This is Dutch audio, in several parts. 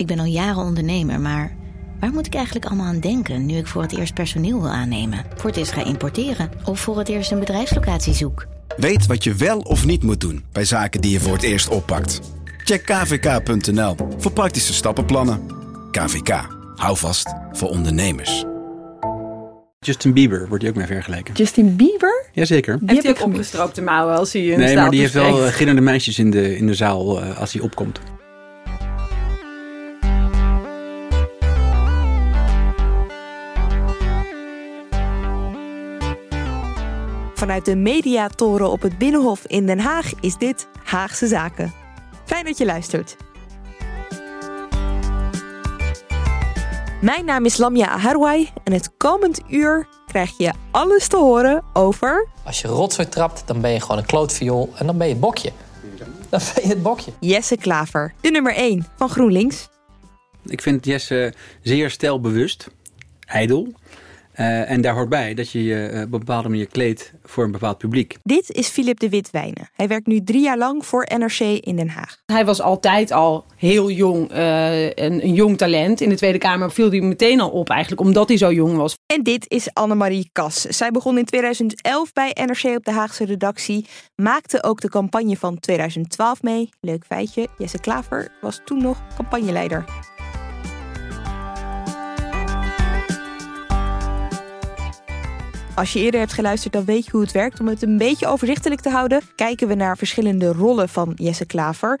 Ik ben al jaren ondernemer, maar waar moet ik eigenlijk allemaal aan denken nu ik voor het eerst personeel wil aannemen, voor het eerst ga importeren of voor het eerst een bedrijfslocatie zoek? Weet wat je wel of niet moet doen bij zaken die je voor het eerst oppakt. Check kvk.nl voor praktische stappenplannen. KVK, hou vast voor ondernemers. Justin Bieber wordt hij ook mee vergeleken. Justin Bieber? Jazeker. Die Heeft hij ook opgestroopte mouwen als hij in de Nee, maar die heeft wel spreekt? gillende meisjes in de, in de zaal eh, als hij opkomt. Vanuit de mediatoren op het Binnenhof in Den Haag is dit Haagse Zaken. Fijn dat je luistert. Mijn naam is Lamia Aharwai en het komend uur krijg je alles te horen over Als je rotzooi trapt, dan ben je gewoon een klootviool en dan ben je het bokje. Dan ben je het bokje. Jesse Klaver, de nummer 1 van GroenLinks. Ik vind Jesse zeer stijlbewust, ijdel. Eh, en daar hoort bij dat je je eh, op een bepaalde manier kleedt voor een bepaald publiek. Dit is Filip de Witwijnen. Hij werkt nu drie jaar lang voor NRC in Den Haag. Hij was altijd al heel jong, eh, een, een jong talent. In de Tweede Kamer viel hij meteen al op eigenlijk, omdat hij zo jong was. En dit is Annemarie Kas. Zij begon in 2011 bij NRC op de Haagse redactie. Maakte ook de campagne van 2012 mee. Leuk feitje, Jesse Klaver was toen nog campagneleider. Als je eerder hebt geluisterd, dan weet je hoe het werkt. Om het een beetje overzichtelijk te houden, kijken we naar verschillende rollen van Jesse Klaver.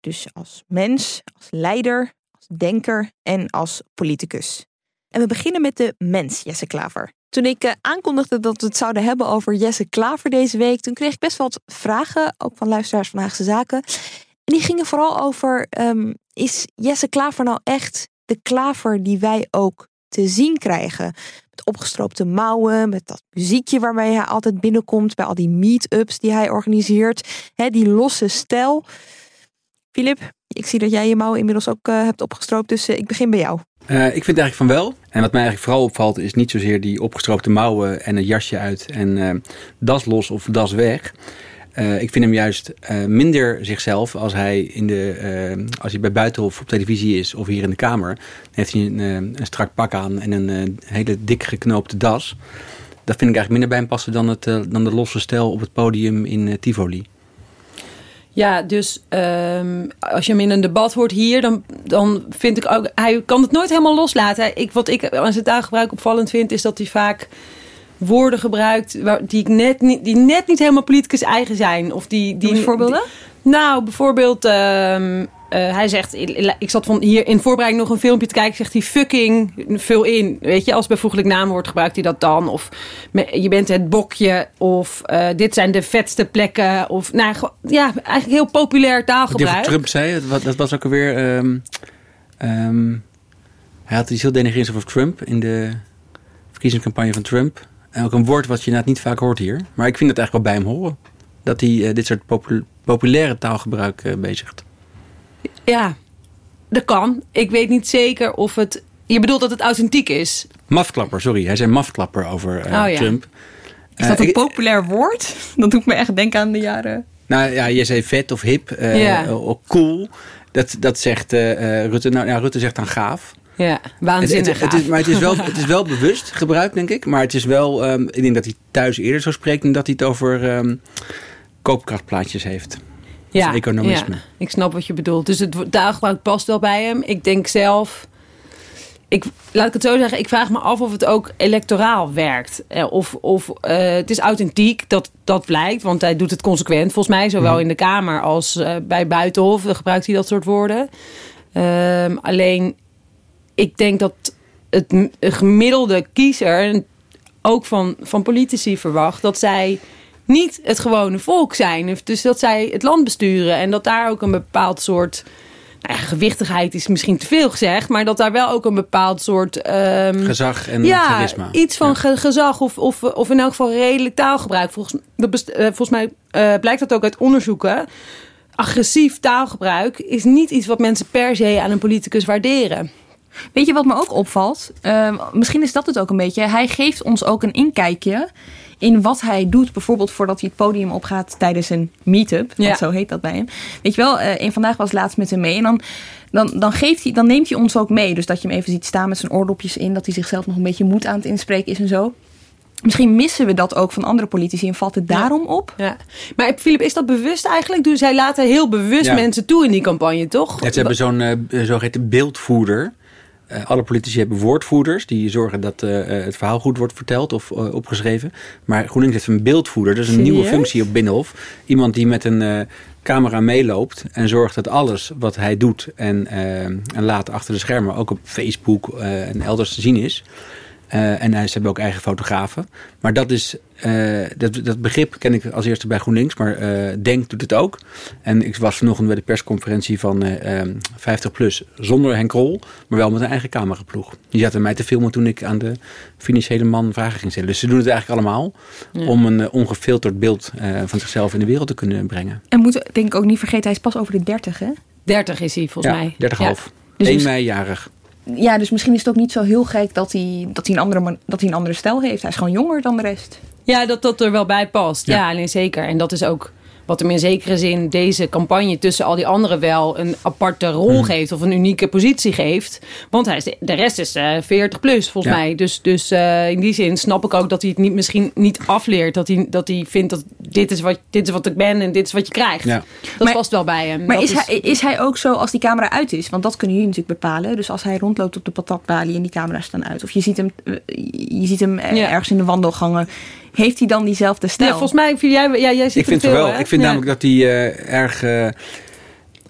Dus als mens, als leider, als denker en als politicus. En we beginnen met de mens Jesse Klaver. Toen ik eh, aankondigde dat we het zouden hebben over Jesse Klaver deze week, toen kreeg ik best wat vragen, ook van luisteraars van Haagse Zaken. En die gingen vooral over, ehm, is Jesse Klaver nou echt de klaver die wij ook te zien krijgen? Met opgestroopte mouwen, met dat muziekje waarmee hij altijd binnenkomt, bij al die meet-ups die hij organiseert, hè, die losse stijl. Filip, ik zie dat jij je mouwen inmiddels ook eh, hebt opgestroopt, dus eh, ik begin bij jou. Eh, ik vind eigenlijk van wel. En wat mij eigenlijk vooral opvalt is niet zozeer die opgestroopte mouwen en een jasje uit en das los of das weg. Eh, ik vind hem juist eh, minder zichzelf als hij, in de, eh, als hij bij Buitenhof op televisie is of hier in de Kamer. Dan heeft hij een, een strak pak aan en een hele dik geknoopte das. Dat vind ik eigenlijk minder bij hem passen dan, het, dan de losse stijl op het podium in Tivoli. Ja, dus ehm, als je hem in een debat hoort hier, dan, dan vind ik ook, hij kan het nooit helemaal loslaten. Ik, wat ik aan zijn taalgebruik opvallend vind, is dat hij vaak woorden gebruikt waar, die, ik net niet, die net niet helemaal politicus eigen zijn. Of die, die, voorbeelden? nou, bijvoorbeeld, ehm, eh, hij zegt, ik zat van hier in voorbereiding nog een filmpje te kijken, zegt hij fucking, vul in. Weet je, als bijvoeglijk naamwoord gebruikt hij dat dan. Of me- je bent het bokje, of eh, dit zijn de vetste plekken. Of nou, ja, eigenlijk heel populair Wat taalgebruik. Trump zei, dat was ook alweer... ehm, ehm, hij had iets heel denigrerends over Trump in de verkiezingscampagne van Trump. Ook een woord wat je inderdaad niet vaak hoort hier. Maar ik vind het eigenlijk wel bij hem horen. Dat hij eh, dit soort popu- populaire taalgebruik eh, bezigt. Ja, dat kan. Ik weet niet zeker of het... Je bedoelt dat het authentiek is? Mafklapper, sorry. Hij zei mafklapper over eh, Oh, ja. Trump. Is dat een ik- populair woord? Dat doet me echt denken aan de jaren. Nou ja, je zei vet of hip, Ja. of cool. Dat, dat zegt Rutte. Nou ja, Rutte zegt dan gaaf. Ja, Het, waanzinnig. het, het is, maar het is, wel, het is wel bewust gebruikt, denk ik. Maar het is wel, ehm, ik denk dat hij thuis eerder zo spreekt dan dat hij het over ehm, koopkrachtplaatjes heeft. ja, economisme. ja, ik snap wat je bedoelt. Dus het taalgebruik past wel bij hem. Ik denk zelf... Ik, laat ik het zo zeggen, ik vraag me af of het ook electoraal werkt. Eh, Of, of eh, het is authentiek, dat, dat blijkt. Want hij doet het consequent, volgens mij. Zowel Mhm. in de Kamer als eh, bij Buitenhof gebruikt hij dat soort woorden. Ehm, alleen, ik denk dat het gemiddelde kiezer... ook van, van politici verwacht... dat zij niet het gewone volk zijn. Dus dat zij het land besturen. En dat daar ook een bepaald soort nou ja, gewichtigheid is misschien te veel gezegd, maar dat daar wel ook een bepaald soort. ehm, Gezag en ja, charisma. iets van Ja. ge- gezag of, of, of in elk geval redelijk taalgebruik. Volgens, dat eh, volgens mij eh, blijkt dat ook uit onderzoeken. Agressief taalgebruik is niet iets wat mensen per se aan een politicus waarderen. Weet je wat me ook opvalt? Ehm, misschien is dat het ook een beetje. Hij geeft ons ook een inkijkje in wat hij doet. Bijvoorbeeld voordat hij het podium opgaat tijdens een meet-up. Ja. Want zo heet dat bij hem. Weet je wel, eh, een vandaag was laatst met hem mee. En dan, dan, dan, geeft hij, dan neemt hij ons ook mee. Dus dat je hem even ziet staan met zijn oordopjes in. Dat hij zichzelf nog een beetje moed aan het inspreken is en zo. Misschien missen we dat ook van andere politici en valt het daarom op? Ja. Maar Filip, is dat bewust eigenlijk? Dus zij laten heel bewust Ja. mensen toe in die campagne, toch? Ja, ze hebben zo'n eh, zogeheten beeldvoerder. Eh, alle politici hebben woordvoerders die zorgen dat eh, eh, het verhaal goed wordt verteld of opgeschreven. Maar GroenLinks heeft een beeldvoerder. Dat is een nieuwe functie op Binnenhof. Iemand die met een camera meeloopt en zorgt dat alles wat hij doet en, en laat achter de schermen, ook op Facebook en elders te zien is. Eh, en hij- ze hebben ook eigen fotografen. Maar dat, is, eh, dat, dat begrip ken ik als eerste bij GroenLinks. Maar eh, Denk doet het ook. En ik was vanochtend bij de persconferentie van eh, ehm, 50PLUS zonder Henk Rol. Maar wel met een eigen cameraploeg. Die zaten mij te filmen toen ik aan de financiële man vragen ging stellen. Dus ze doen het eigenlijk allemaal. Om een ongefilterd beeld eh, van zichzelf in de wereld te kunnen brengen. En moeten denk ik ook niet vergeten, hij is pas over de 30 hè? 30 is hij volgens ja, mij. 30,5. Ja. Dus 1 mis- mei jarig. Ja, dus misschien is het ook niet zo heel gek dat hij, dat hij, een, andere, man- dat hij een andere stijl heeft. Hij is gewoon jonger dan de rest. Ja, dat dat er wel bij past. Ja, Ja. nee, zeker. En dat is ook wat hem in zekere zin deze campagne tussen al die anderen wel een aparte rol Hmm. geeft of een unieke positie geeft. Want hij is de, de rest is eh 40 plus volgens Ja. mij. Dus, dus eh, in die zin snap ik ook dat hij het niet, misschien niet afleert. Dat hij, dat hij vindt dat dit is, wat, dit is wat ik ben en dit is wat je krijgt. Ja. Dat Maar- past wel bij hem. Maar is, hij, is hij ook zo als die camera uit is? Want dat kunnen jullie natuurlijk bepalen. Dus als hij rondloopt op de patatbalie en die camera's staan uit. Of je ziet hem, eh, je ziet hem Ja. ergens in de wandelgangen. Heeft hij dan diezelfde stijl? Ja, volgens mij vind jij, ja, jij ziet Ik vind veel, wel. hè? Ik vind Ja. namelijk dat hij eh, erg eh,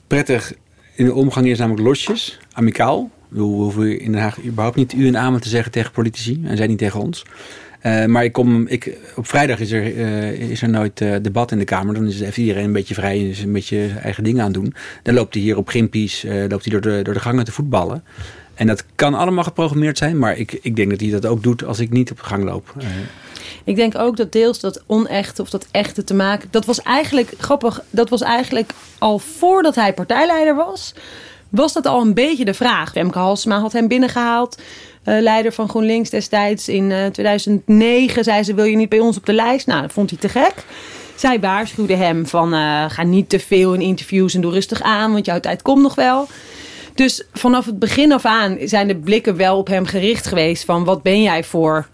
prettig in de omgang is, namelijk losjes, amicaal. We hoeven in Den Haag überhaupt niet u en amen te zeggen tegen politici. En zij niet tegen ons. Eh, maar ik kom, ik, op vrijdag is er, eh, is er nooit eh, debat in de Kamer. Dan is even iedereen een beetje vrij en is een beetje zijn eigen dingen aan het doen. Dan loopt hij hier op eh, loopt hij door de, door de gangen te voetballen. En dat kan allemaal geprogrammeerd zijn. Maar ik, ik denk dat hij dat ook doet als ik niet op gang loop. Eh, Ik denk ook dat deels dat onechte of dat echte te maken. Dat was eigenlijk grappig. Dat was eigenlijk al voordat hij partijleider was. Was dat al een beetje de vraag? Femke Halsema had hem binnengehaald. eh, leider van GroenLinks destijds in eh, 2009. Zei ze: Wil je niet bij ons op de lijst? Nou, dat vond hij te gek. Zij waarschuwde hem van eh, ga niet te veel in interviews en doe rustig aan, want jouw tijd komt nog wel. Dus vanaf het begin af aan zijn de blikken wel op hem gericht geweest van wat ben jij voor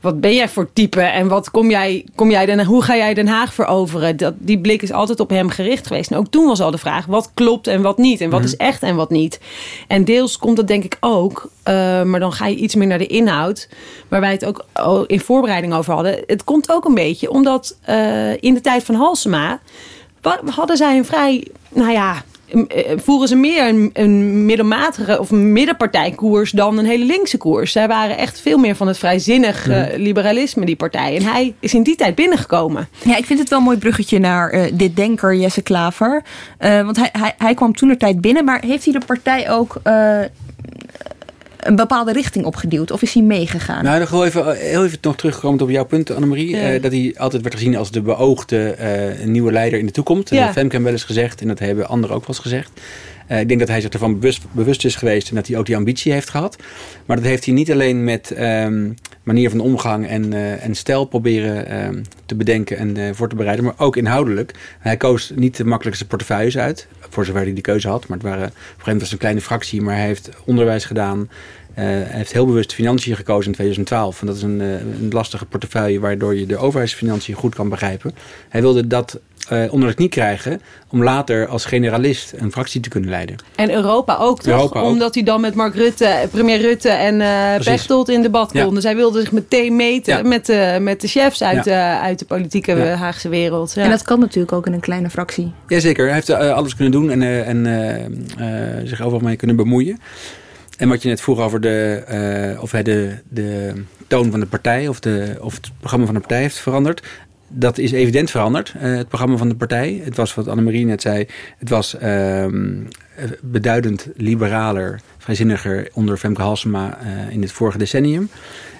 wat ben jij voor type en wat kom jij, kom jij Den, hoe ga jij Den Haag veroveren? Dat, die blik is altijd op hem gericht geweest. En ook toen was al de vraag, wat klopt en wat niet? En wat is echt en wat niet? En deels komt dat denk ik ook, eh, maar dan ga je iets meer naar de inhoud. Waar wij het ook in voorbereiding over hadden. Het komt ook een beetje omdat eh, in de tijd van Halsema hadden zij een vrij, nou ja, voeren ze meer een, een middelmatige of middenpartijkoers dan een hele linkse koers. Zij waren echt veel meer van het vrijzinnig eh, liberalisme, die partij. En hij is in die tijd binnengekomen. Ja, ik vind het wel een mooi bruggetje naar eh, dit denker Jesse Klaver. Eh, want hij, hij, hij kwam toen tijd binnen, maar heeft hij de partij ook eh, een bepaalde richting opgeduwd? Of is hij meegegaan? Nou, dan gewoon even, heel even nog terugkomend op jouw punt, Annemarie. Ja. Eh, dat hij altijd werd gezien als de beoogde eh, nieuwe leider in de toekomst. Dat Ja. heeft Femke wel eens gezegd en dat hebben anderen ook wel eens gezegd. Eh, ik denk dat hij zich ervan bewust, bewust is geweest en dat hij ook die ambitie heeft gehad. Maar dat heeft hij niet alleen met ehm, manier van omgang en, eh, en stijl proberen ehm, te bedenken en eh, voor te bereiden, maar ook inhoudelijk. Hij koos niet de makkelijkste portefeuilles uit, voor zover hij die keuze had. Maar het waren, op een gegeven moment was een kleine fractie, maar hij heeft onderwijs gedaan. Hij heeft heel bewust financiën gekozen in 2012. En dat is een, een lastige portefeuille waardoor je de overheidsfinanciën goed kan begrijpen. Hij wilde dat eh, onder de knie krijgen om later als generalist een fractie te kunnen leiden. En Europa ook, toch? Europa ook. Omdat hij dan met Mark Rutte, premier Rutte en eh. Pechtold in debat Ja. konden. Zij wilden zich meteen meten Ja. met, de, met de chefs uit, Ja. eh, uit de politieke Ja. Haagse wereld. Ja. En dat kan natuurlijk ook in een kleine fractie. Jazeker, hij heeft eh, alles kunnen doen en, eh, en zich overal mee kunnen bemoeien. En wat je net vroeg over de, eh, of hij de, de toon van de partij of, de, of het programma van de partij heeft veranderd. Dat is evident veranderd, eh, het programma van de partij. Het was wat Annemarie net zei, het was ehm, beduidend liberaler, vrijzinniger onder Femke Halsema uh, in het vorige decennium.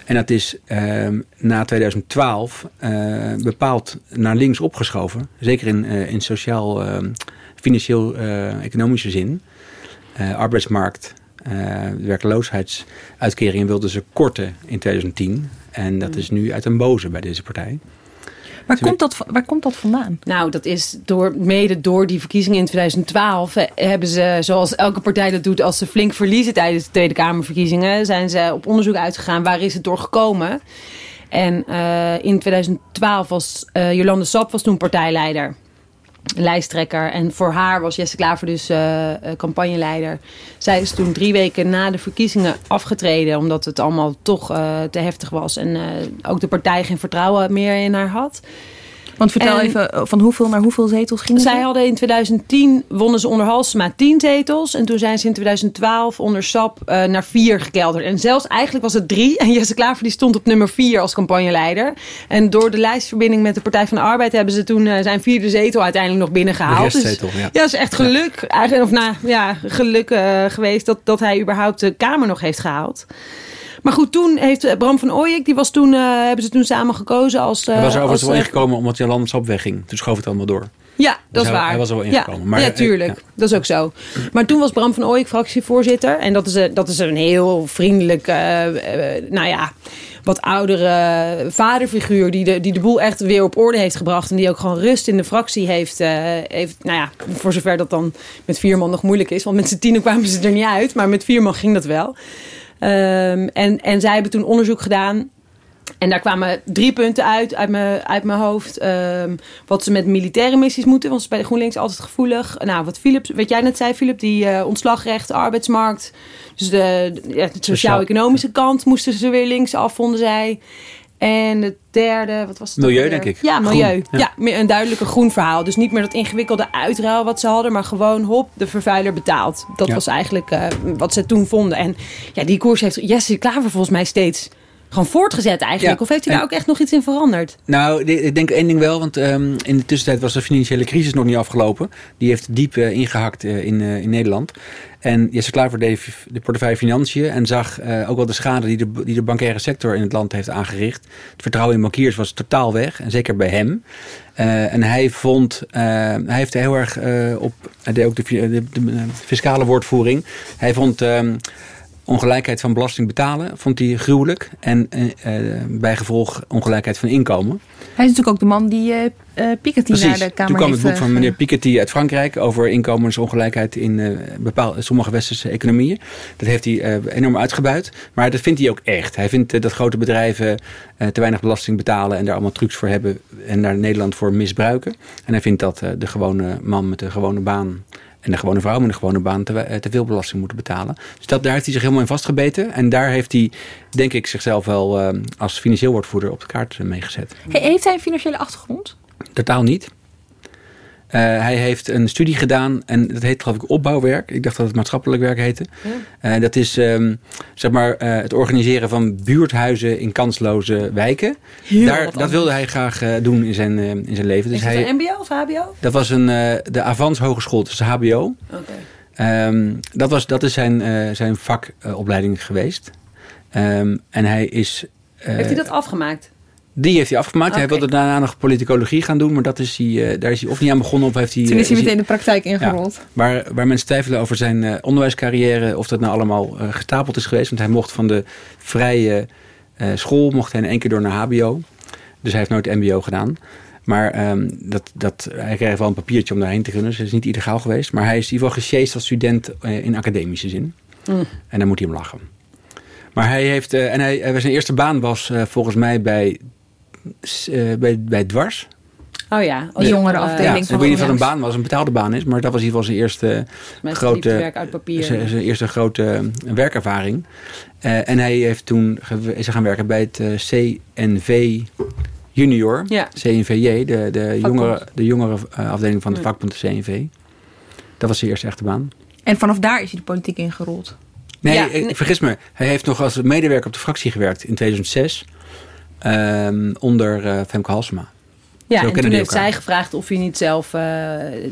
En dat is ehm, na 2012 uh, bepaald naar links opgeschoven. Zeker in, in sociaal, ehm, financieel, economische zin. arbeidsmarkt, werkloosheidsuitkeringen wilden ze korten in 2010. En dat is nu uit een boze bij deze partij. Waar komt, dat, waar komt dat vandaan? Nou, dat is door, mede door die verkiezingen in 2012 hebben ze, zoals elke partij dat doet, als ze flink verliezen tijdens de Tweede Kamerverkiezingen, zijn ze op onderzoek uitgegaan waar is het door gekomen. En uh, in 2012 was uh, Jolande Sap was toen partijleider lijsttrekker. En voor haar was Jesse Klaver dus uh, campagneleider. Zij is toen drie weken na de verkiezingen afgetreden. Omdat het allemaal toch uh, te heftig was. En ook de partij geen vertrouwen meer in haar had. Want vertel even, eh, van hoeveel naar hoeveel zetels gingen Zij hadden in 2010, wonnen ze onder Halsema 10 zetels. En toen zijn ze in 2012 onder SAP uh, naar 4 gekelderd. En zelfs eigenlijk was het 3. En Jesse Klaver die stond op nummer 4 als campagneleider. En door de lijstverbinding met de Partij van de Arbeid... hebben ze toen uh, zijn vierde zetel uiteindelijk nog binnengehaald. De dus, ja. ja, dat is echt geluk. Ja. Eigenlijk, of nou, ja, geluk geweest dat, dat hij überhaupt de Kamer nog heeft gehaald. Maar goed, toen heeft eh, Bram van Ooyek, die was toen, uh, hebben ze toen samen gekozen als... Hij was er overigens wel ingekomen omdat Jan Sap wegging. Toen schoof het allemaal door. Ja, dat dus is hij, waar. Hij was er wel ingekomen. Ja, maar, ja tuurlijk. Ja. Dat is ook zo. Maar toen was Bram van Ooyek fractievoorzitter. En dat is een, dat is een heel vriendelijk, uh, nou ja, wat oudere vaderfiguur... Die de, die de boel echt weer op orde heeft gebracht. En die ook gewoon rust in de fractie heeft. Uh, heeft nou ja, voor zover dat dan met vier man nog moeilijk is. Want met z'n tienen kwamen ze er niet uit. Maar met vier man ging dat wel. Um, en, en zij hebben toen onderzoek gedaan. En daar kwamen drie punten uit, uit mijn, uit mijn hoofd. Um, wat ze met militaire missies moeten. Want ze bij de GroenLinks altijd gevoelig. Nou, wat, Philip, wat jij net zei, Philip. Die uh, ontslagrecht, arbeidsmarkt. Dus de, de sociaal-economische kant moesten ze weer links af, vonden zij. En het derde, wat was het? Milieu, denk ik. Ja, milieu. Groen, ja. meer een duidelijke groen verhaal. Dus niet meer dat ingewikkelde uitruil wat ze hadden, maar gewoon hop, de vervuiler betaalt. Dat Ja. was eigenlijk uh, wat ze toen vonden. En ja, die koers heeft Jesse Klaver volgens mij steeds gewoon voortgezet eigenlijk. Ja, Of heeft hij daar ook echt nog iets in veranderd? Nou, de- ik denk één ding wel, want ehm, in de tussentijd was de financiële crisis nog niet afgelopen. Die heeft diep eh, ingehakt eh, in, eh, in Nederland. En Jesse Klaver deed de portefeuille Financiën en zag eh, ook wel de schade die de, die de bankaire sector in het land heeft aangericht. Het vertrouwen in bankiers was totaal weg, en zeker bij hem. Eh, en hij vond, eh, hij heeft heel erg op, hij deed ook de, de, de, eh, fiscale woordvoering. Hij vond ehm, ongelijkheid van belasting betalen, vond hij gruwelijk. En eh, eh, bijgevolg ongelijkheid van inkomen. Hij is natuurlijk ook de man die eh, Piketty naar de Kamer Toen kwam het boek van meneer Piketty uit Frankrijk over inkomensongelijkheid in bepaalde, sommige westerse economieën. Dat heeft hij enorm uitgebuit. Maar dat vindt hij ook echt. Hij vindt dat grote bedrijven te weinig belasting betalen en daar allemaal trucs voor hebben en daar Nederland voor misbruiken. En hij vindt dat de gewone man met de gewone baan en de gewone vrouw met een gewone baan te, eh, te veel belasting moeten betalen. Dus dat, daar heeft hij zich helemaal in vastgebeten. En daar heeft hij, denk ik, zichzelf wel eh, als financieel woordvoerder op de kaart eh, meegezet. Hey, heeft hij een financiële achtergrond? Totaal niet. Eh, hij heeft een studie gedaan en dat heet geloof ik opbouwwerk. Ik dacht dat het maatschappelijk werk heette. Eh, dat is ehm, zeg maar eh, het organiseren van buurthuizen in kansloze wijken. Heel Daar, dat wilde hij graag doen in zijn, in zijn leven. Dus is dat hij, een mbo of hbo? dat was een, de Avans Hogeschool, dus de HBO. Oké. Ehm, dat, was, dat is zijn, zijn vakopleiding geweest. Ehm, en hij is... Heeft hij dat afgemaakt? Die heeft hij afgemaakt. Hij wilde daarna nog politicologie gaan doen, maar dat is hij, eh, daar is hij of niet aan begonnen of heeft hij... Toen is hij eh, meteen de praktijk ingerold. Waar, waar mensen twijfelen over zijn eh, onderwijscarrière, of dat nou allemaal eh, gestapeld is geweest. Want hij mocht van de vrije eh, school, mocht hij in één keer door naar HBO. Dus hij heeft nooit MBO gedaan. Maar ehm, dat, dat, hij kreeg wel een papiertje om daarheen te kunnen. Dus het is niet illegaal geweest. Maar hij is in ieder geval gesjeest als student eh, in academische zin. Mm. En daar moet hij om lachen. Maar hij heeft, eh, en hij, zijn eerste baan was eh, volgens mij bij, eh, bij, bij Dwars. Oh ja. Die jongere afdeling Ja, ik weet niet of een baan was, een betaalde baan is. Maar dat was in ieder geval zijn eerste Mensen grote- die werk uit papier. zijn, zijn eerste grote eh, werkervaring. Eh, en hij heeft toen is gaan werken bij het eh, CNV Junior. Ja. CNVJ, de, de jongere, de jongere eh, afdeling van de vakbond de CNV. Dat was zijn eerste echte baan. En vanaf daar is hij de politiek ingerold. Nee, Ja, ik vergis me. Hij heeft nog als medewerker op de fractie gewerkt in 2006. Ehm, onder eh, Femke Halsema. Ja, Zo en toen heeft zij gevraagd of hij niet zelf eh,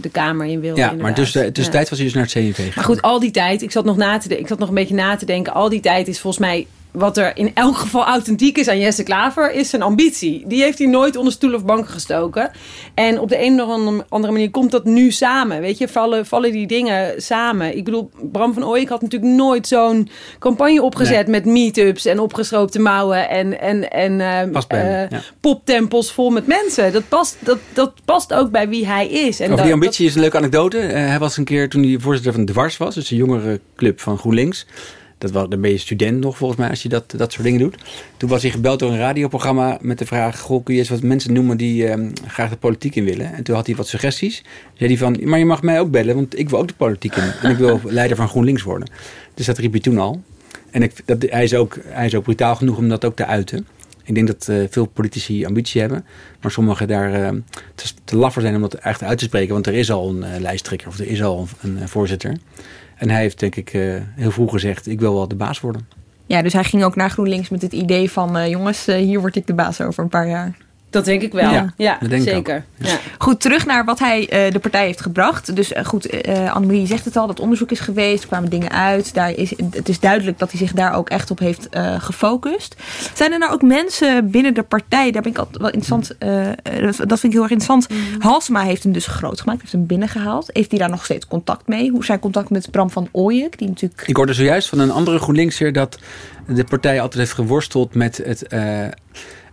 de kamer in wil. Ja, maar dus, tussen Ja. tijd was hij dus naar het CNV gegaan. Maar goed, al die tijd, ik zat nog na te ik zat nog een beetje na te denken. Al die tijd is volgens mij wat er in elk geval authentiek is aan Jesse Klaver, is zijn ambitie. Die heeft hij nooit onder stoel of banken gestoken. En op de een of andere- manier komt dat nu samen. Weet je, vallen, vallen die dingen samen. Ik bedoel, Bram van Ooyek had natuurlijk nooit zo'n campagne opgezet met meetups en opgestroopte mouwen en, en, en eh, eh, ja. poptempels vol met mensen. Dat past, dat, dat past ook bij wie hij is. En Over dat- die ambitie is een leuke anekdote. Eh, hij was een keer toen hij voorzitter van Dwars was, dus de jongere club van GroenLinks. Dat was, dan ben je student nog volgens mij als je dat, dat soort dingen doet. Toen was hij gebeld door een radioprogramma met de vraag... Goh, kun je eens wat mensen noemen die ehm, graag de politiek in willen? En toen had hij wat suggesties. Zei hij van, maar je mag mij ook bellen, want ik wil ook de politiek in. En ik wil leider van GroenLinks worden. Dus dat riep hij toen al. En ik, dat, hij, is ook, hij is ook brutaal genoeg om dat ook te uiten. Ik denk dat eh, veel politici ambitie hebben. Maar sommigen daar eh, te, te laf voor zijn om dat echt uit te spreken. Want er is al een eh, lijsttrekker of er is al een, voorzitter. En hij heeft denk ik eh, heel vroeg gezegd, ik wil wel de baas worden. Ja, dus hij ging ook naar GroenLinks met het idee van... eh, jongens, eh, hier word ik de baas over een paar jaar. Dat denk ik wel. Ja, zeker. Ja. Goed, terug naar wat hij eh, de partij heeft gebracht. Dus eh, goed, eh Annemarie zegt het al, dat onderzoek is geweest, er kwamen dingen uit. Daar is, het is duidelijk dat hij zich daar ook echt op heeft eh, gefocust. Zijn er nou ook mensen binnen de partij, daar ben ik altijd wel interessant, dat, vind ik heel erg interessant. Halsema heeft hem dus groot gemaakt, heeft hem binnengehaald. Heeft hij daar nog steeds contact mee? Hoe is zijn contact met Bram van Ooyek, die natuurlijk... Ik hoorde zojuist van een andere GroenLinkser dat de partij altijd heeft geworsteld met het, eh,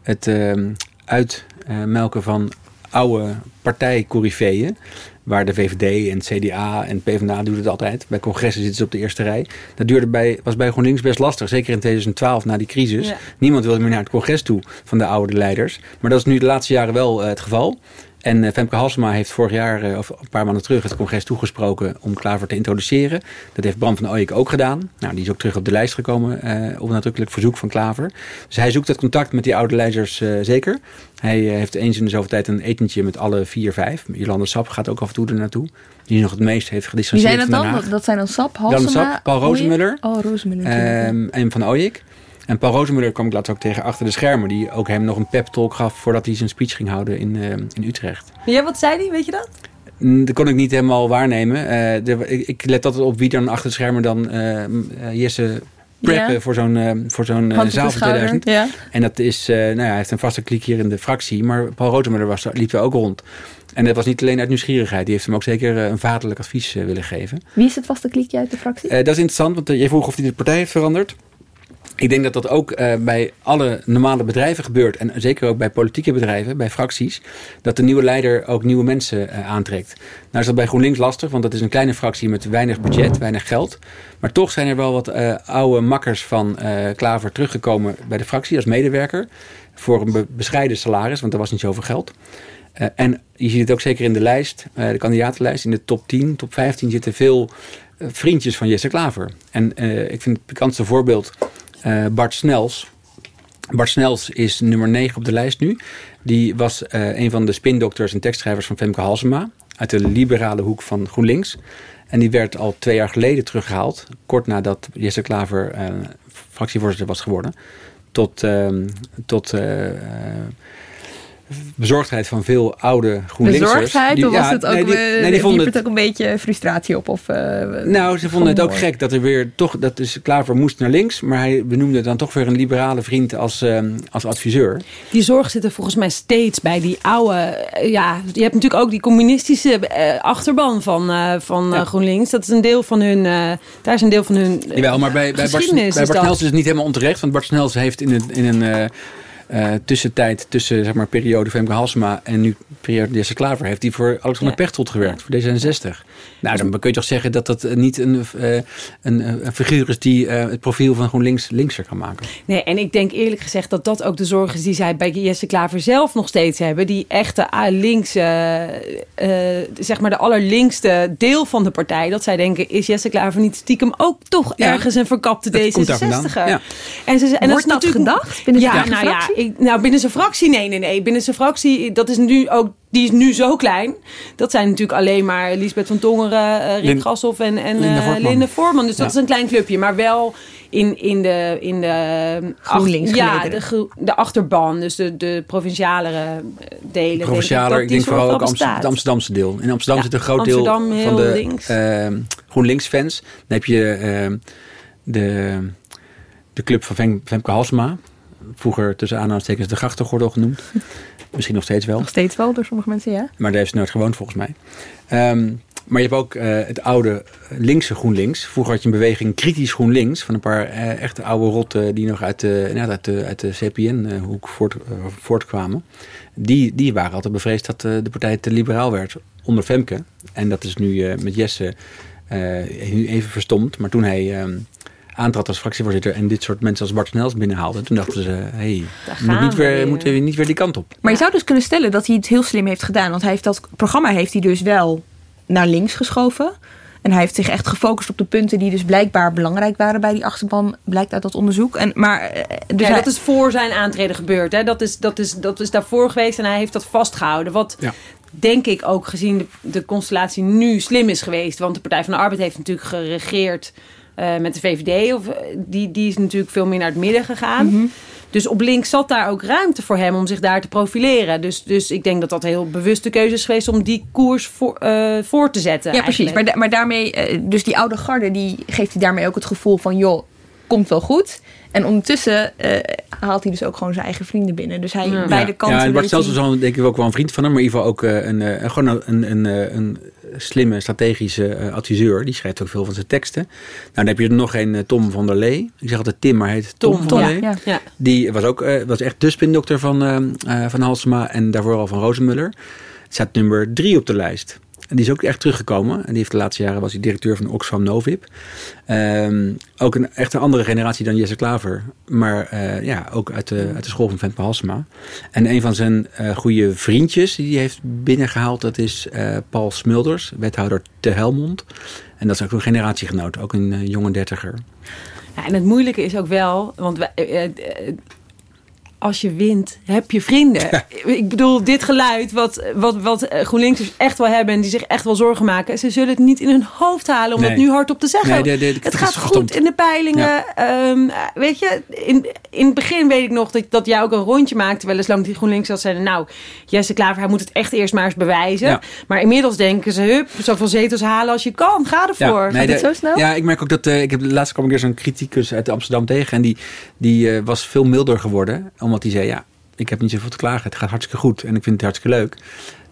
het ehm, uitmelken van oude partijcorifeeën. Waar de VVD en het CDA en PvdA doen het altijd. Bij congressen zitten ze op de eerste rij. Dat duurde bij, was bij GroenLinks best lastig. Zeker in 2012 na die crisis. Ja. Niemand wilde meer naar het congres toe van de oude leiders. Maar dat is nu de laatste jaren wel eh, het geval. En eh, Femke Halsema heeft vorig jaar, eh, of een paar maanden terug, het congres toegesproken om Klaver te introduceren. Dat heeft Bram van Ooyek ook gedaan. Nou, die is ook terug op de lijst gekomen eh, op nadrukkelijk verzoek van Klaver. Dus hij zoekt het contact met die oude leiders eh, zeker. Hij heeft eens in de zoveel tijd een etentje met alle vier, vijf. Jolande Sap gaat ook af en toe er naartoe. Die nog het meest heeft Wie gedistanceerd zijn dat dan? Dat, dat zijn dan Sap, Halsema, Sap, Paul? Rozemuller. Oh, Rozemuller. Ehm, en van Ooyek. En Paul Rozemuller kwam ik laatst ook tegen achter de schermen. Die ook hem nog een pep talk gaf voordat hij zijn speech ging houden in, eh, in Utrecht. Ja, wat zei hij? Weet je dat? Mm, Dat kon ik niet helemaal waarnemen. Eh, de- ik, ik let altijd op wie dan achter de schermen dan eh, eh, Jesse preppen voor zo'n eh, voor zo'n eh, zaal van schouder. 2000. Ja. En dat is, eh, nou ja, hij heeft een vaste klik hier in de fractie. Maar Paul Rozemuller was, liep er ook rond. En dat was niet alleen uit nieuwsgierigheid. Die heeft hem ook zeker eh, een vaderlijk advies eh, willen geven. Wie is het vaste klikje uit de fractie? Eh, dat is interessant, want eh, jij vroeg of hij de partij heeft veranderd. Ik denk dat dat ook eh, bij alle normale bedrijven gebeurt. En zeker ook bij politieke bedrijven, bij fracties. Dat de nieuwe leider ook nieuwe mensen eh, aantrekt. Nou is dat bij GroenLinks lastig, want dat is een kleine fractie met weinig budget, weinig geld. Maar toch zijn er wel wat eh, oude makkers van Klaver teruggekomen bij de fractie als medewerker. Voor een be- bescheiden salaris, want er was niet zoveel geld. En je ziet het ook zeker in de lijst, de kandidatenlijst. In de top 10, top 15 zitten veel vriendjes van Jesse Klaver. En ik vind het bekendste voorbeeld eh, Bart Snels. Bart Snels is nummer 9 op de lijst nu. Die was eh, een van de spindokters en tekstschrijvers van Femke Halsema. Uit de liberale hoek van GroenLinks. En die werd al twee jaar geleden teruggehaald. Kort nadat Jesse Klaver eh, fractievoorzitter was geworden. Tot, ehm, tot bezorgdheid van veel oude GroenLinksers. Bezorgdheid? Die- Of was ja, het ook, nee, die, nee, die vonden het, het ook een beetje frustratie op? Of, eh, nou, ze vonden het ook gek dat er weer toch, dat is Klaver moest naar links, maar hij benoemde dan toch weer een liberale vriend als, ehm, als adviseur. Die zorg zit er volgens mij steeds bij die oude. eh, Ja, je hebt natuurlijk ook die communistische eh, achterban van, eh, van Ja. GroenLinks. Dat is een deel van hun. eh, daar is een deel van hun. Jawel, maar bij, bij Bart, bij is Bart. Snels is het niet helemaal onterecht, want Bart Snels heeft in een, in een eh, eh, tussentijd, tussen zeg maar periode Femke Halsema en nu periode Jesse Klaver, heeft hij voor Alexander Ja. Pechtold gewerkt, voor D66. Nou, dan kun je toch zeggen dat dat eh, niet een, eh, een, een figuur is die eh, het profiel van GroenLinks linkser kan maken. Nee, en ik denk eerlijk gezegd dat dat ook de zorg is die zij bij Jesse Klaver zelf nog steeds hebben. Die echte linkse, eh, eh, zeg maar de allerlinkste deel van de partij. Dat zij denken, is Jesse Klaver niet stiekem ook toch Ja. ergens een verkapte Dat komt daar D66er? vandaan, ja. En, ze, en Wordt is dat natuurlijk gedacht binnen de ja, nou ja? Ik, nou, binnen zijn fractie, nee, nee, nee. Binnen zijn fractie, dat is nu ook, die is nu zo klein. Dat zijn natuurlijk alleen maar Lisbeth van Tongeren, eh Rick Lin- Gassoff en, en Linde eh, Voortman. Linde Voorman. Dus dat Ja. is een klein clubje. Maar wel in, in de... In de GroenLinks ach- Ja, de, de achterban. Dus de, de provincialere eh, delen. Provincialer, ik denk vooral ook Amsterdam, het Amsterdamse deel. In Amsterdam Ja, zit een groot Amsterdam deel van de links. ehm, GroenLinks-fans. Dan heb je ehm, de, de club van Fem- Femke Halsema. Vroeger tussen aanhalingstekens de grachtengordel genoemd. Misschien nog steeds wel. Nog steeds wel door sommige mensen, ja. Maar daar heeft ze nooit gewoond volgens mij. Ehm, maar je hebt ook eh, het oude linkse GroenLinks. Vroeger had je een beweging kritisch GroenLinks. Van een paar eh, echte oude rotten die nog uit de, nou, uit de, uit de CPN-hoek voort, eh, voortkwamen. Die, die waren altijd bevreesd dat de partij te liberaal werd onder Femke. En dat is nu met Jesse nu even verstomd. Maar toen hij ehm, aantrad als fractievoorzitter en dit soort mensen als Bart Snels binnenhaalde. Toen dachten ze, hé, hey, Daar we moeten gaan niet we weer, weer. moeten we niet weer die kant op. Maar je zou dus kunnen stellen dat hij het heel slim heeft gedaan. Want hij heeft dat programma heeft hij dus wel naar links geschoven. En hij heeft zich echt gefocust op de punten die dus blijkbaar belangrijk waren bij die achterban. Blijkt uit dat onderzoek. En, maar, eh, dus ja, hij- dat is voor zijn aantreden gebeurd. Hè? Dat, is, dat, is, dat is daarvoor geweest en hij heeft dat vastgehouden. Wat Ja. denk ik ook gezien de, de constellatie nu slim is geweest. Want de Partij van de Arbeid heeft natuurlijk geregeerd eh, met de VVD. Of, eh, die, die is natuurlijk veel meer naar het midden gegaan. Mhm. Dus op links zat daar ook ruimte voor hem om zich daar te profileren. Dus, dus ik denk dat dat een heel bewuste keuze is geweest om die koers voor, eh, voor te zetten. Ja, precies. Maar, maar daarmee, dus die oude garde, die geeft hij daarmee ook het gevoel van, joh, komt wel goed. En ondertussen eh, haalt hij dus ook gewoon zijn eigen vrienden binnen. Dus hij Ja. beide kanten. Ja, en Bart weet Stels is hij- wel, denk ik ook wel een vriend van hem. Maar in ieder geval ook eh, een, eh, gewoon een, een, eh, een slimme, strategische eh, adviseur. Die schrijft ook veel van zijn teksten. Nou, dan heb je er nog een, eh, Tom van der Lee. Ik zeg altijd Tim, maar hij heet Tom, Tom, van Tom, der Lee. ja. Ja. Die was ook eh, was echt de spindokter van, van Halsema en daarvoor al van Rozenmuller. Het staat nummer drie op de lijst. Die is ook echt teruggekomen. En die heeft de laatste jaren was hij directeur van Oxfam Novib. Ehm, ook een echt een andere generatie dan Jesse Klaver. Maar eh, ja, ook uit de, uit de school van Femke Halsema. En een van zijn eh goede vriendjes die hij heeft binnengehaald... dat is eh, Paul Smulders, wethouder te Helmond. En dat is ook een generatiegenoot. Ook een jonge dertiger. Ja, en het moeilijke is ook wel, want wij- als je wint, heb je vrienden. Ik bedoel, dit geluid wat, wat, wat eh, GroenLinksers echt wel hebben en die zich echt wel zorgen maken, ze zullen het niet in hun hoofd halen om Nee. dat nu hardop te zeggen. Nee, het het gaat goed in de peilingen. Ja. Ehm, weet je, in, in het begin weet ik nog dat, dat jij ook een rondje maakte, wel eens lang die GroenLinks dat zeiden, nou, Jesse Klaver, hij moet het echt eerst maar eens bewijzen. Ja. Maar inmiddels denken ze, hup, zoveel zetels halen als je kan. Ga ervoor. nee, Gaat het de- zo snel? Ja, ik merk ook dat... eh, ik heb laatst kwam ik weer zo'n criticus uit Amsterdam tegen. En die, die eh, was veel milder geworden. Omdat hij zei, ja, ik heb niet zoveel te klagen. Het gaat hartstikke goed en ik vind het hartstikke leuk.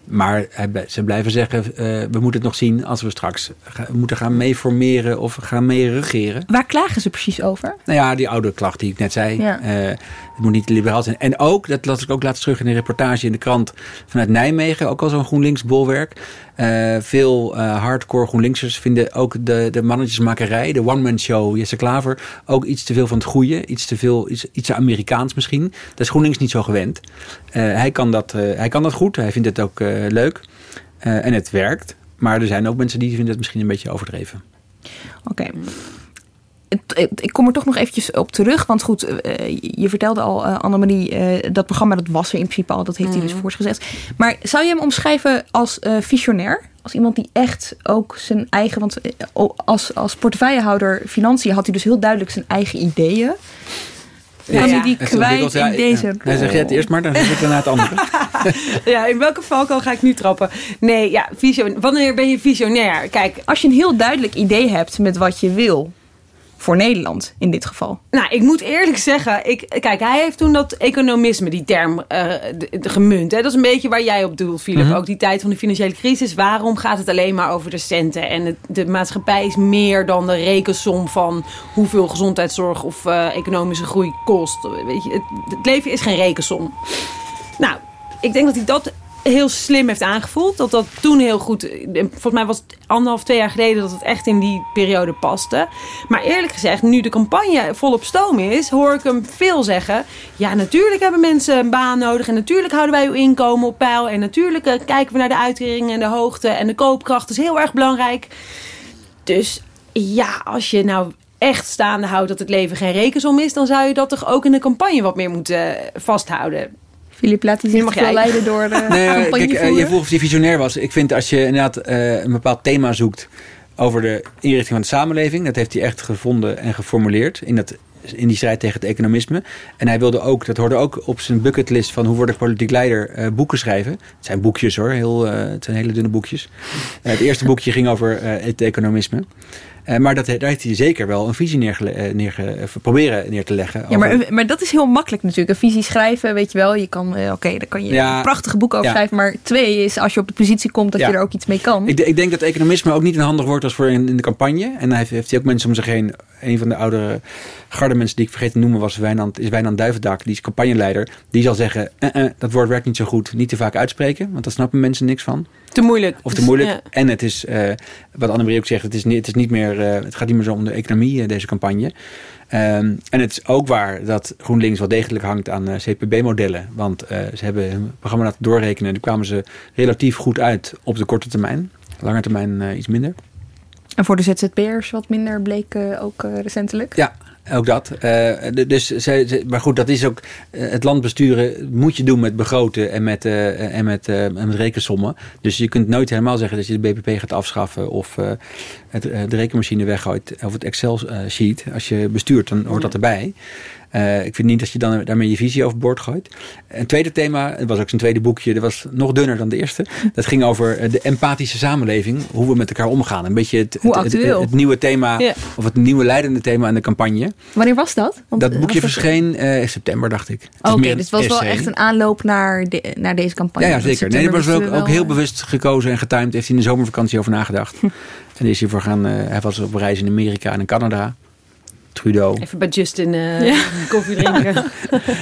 Maar ze blijven zeggen, eh, we moeten het nog zien als we straks ga- moeten gaan mee formeren of gaan mee regeren. Waar klagen ze precies over? Nou ja, die oude klacht die ik net zei. Ja. eh, het moet niet liberaal zijn. En ook, dat las ik ook laatst terug in een reportage in de krant vanuit Nijmegen. Ook al zo'n GroenLinks bolwerk. Eh, veel eh, hardcore GroenLinksers vinden ook de, de mannetjesmakerij, de one-man show, Jesse Klaver, ook iets te veel van het goede. Iets te veel, iets, iets Amerikaans misschien. Dat is GroenLinks niet zo gewend. Eh, hij, kan dat, hij kan dat goed. Hij vindt het ook leuk. En het werkt. Maar er zijn ook mensen die vinden het misschien een beetje overdreven. Oké. Ik kom er toch nog eventjes op terug. Want goed, eh, je vertelde al, eh, Annemarie, eh, dat programma dat was er in principe al. Dat heeft hij dus voortgezet. Maar zou je hem omschrijven als eh, visionair? Als iemand die echt ook zijn eigen... Want als, als portefeuillehouder financiën had hij dus heel duidelijk zijn eigen ideeën. Ja, Kan ja. hij die kwijt in ja, deze ja. Hij zegt het eerst maar, dan zeg ik daarna het andere. Ja, in welke valkuil ga ik nu trappen? Nee, ja, visionair. Wanneer ben je visionair? Kijk, Als je een heel duidelijk idee hebt met wat je wil... Voor Nederland in dit geval. nou, ik moet eerlijk zeggen, ik, kijk, hij heeft toen dat economisme, die term, eh, de- de gemunt. Hè? Dat is een beetje waar jij op doelt, Philip. Ook die tijd van de financiële crisis. Waarom gaat het alleen maar over de centen? En het, de maatschappij is meer dan de rekensom van hoeveel gezondheidszorg of eh, economische groei kost. Weet je, het, het leven is geen rekensom. Nou, ik denk dat hij dat heel slim heeft aangevoeld. Dat dat toen heel goed... Volgens mij was het anderhalf, twee jaar geleden... dat het echt in die periode paste. Maar eerlijk gezegd, nu de campagne volop stoom is... hoor ik hem veel zeggen... ja, natuurlijk hebben mensen een baan nodig... en natuurlijk houden wij uw inkomen op peil... en natuurlijk eh, kijken we naar de uitkeringen en de hoogte... en de koopkracht is heel erg belangrijk. Dus ja, als je nou echt staande houdt dat het leven geen rekensom is, dan zou je dat toch ook in de campagne wat meer moeten eh, vasthouden. Filip, laat zich mag jij. leiden door de Nee, ja, campagne kijk, eh, je vroeg of hij visionair was. Ik vind als je inderdaad eh, een bepaald thema zoekt over de inrichting van de samenleving, dat heeft hij echt gevonden en geformuleerd in, dat, in die strijd tegen het economisme. En hij wilde ook, dat hoorde ook op zijn bucketlist van hoe word ik politiek leider, eh, boeken schrijven. Het zijn boekjes hoor, heel, eh, het zijn hele dunne boekjes. Eh, het eerste boekje ging over eh, het economisme. Eh, maar dat, daar heeft hij zeker wel een visie neergele, eh, neerge, eh, proberen neer te leggen. Ja, over- maar, maar dat is heel makkelijk natuurlijk. Een visie schrijven, weet je wel. Je kan, eh, oké, daar kan je Ja. een prachtige boek over Ja. schrijven. Maar twee is als je op de positie komt dat Ja. je er ook iets mee kan. Ik, ik denk dat economisme ook niet een handig woord was voor in, in de campagne. En hij heeft, heeft hij ook mensen om zich heen. Een van de oudere garde mensen die ik vergeten te noemen was Wijnand, is Wijnand Duivendak. Die is campagneleider. Die zal zeggen, dat woord werkt niet zo goed. Niet te vaak uitspreken, want daar snappen mensen niks van. Te moeilijk. Of te Dus, moeilijk. ja. En het is, eh, wat Annemarie ook zegt, het, is niet, het, is niet meer, eh, het gaat niet meer zo om de economie, eh, deze campagne. Ehm, en het is ook waar dat GroenLinks wel degelijk hangt aan eh, CPB-modellen. Want ze hebben hun programma laten doorrekenen. en Daar kwamen ze relatief goed uit op de korte termijn. Lange termijn iets minder. En voor de ZZP'ers wat minder bleek ook recentelijk. Ja, ook dat. Eh, dus ze, maar goed, dat is ook. eh, het land besturen moet je doen met begroten en met, eh, en met, eh, en met rekensommen. Dus je kunt nooit helemaal zeggen dat je de BBP gaat afschaffen. of het, de rekenmachine weggooit. of het Excel-sheet. Als je bestuurt, dan hoort dat erbij. Eh, ik vind niet dat je dan daarmee je visie overboord gooit. Een tweede thema, het was ook zijn tweede boekje, dat was nog dunner dan de eerste. Dat ging over eh, de empathische samenleving, hoe we met elkaar omgaan. Een beetje het, het, het, actueel. het nieuwe thema, of het nieuwe leidende thema in de campagne. Wanneer was dat? Want, Dat eh, boekje verscheen in september, dacht ik. Oké, dus het was wel echt een aanloop naar, de, naar deze campagne. Ja, zeker. Nee, was ook, ook heel bewust gekozen en getimed. Heeft hij in de zomervakantie over nagedacht. en is hij voor gaan. hij was op reis in Amerika en in Canada. Trudeau. Even bij Justin eh, Ja. koffie drinken.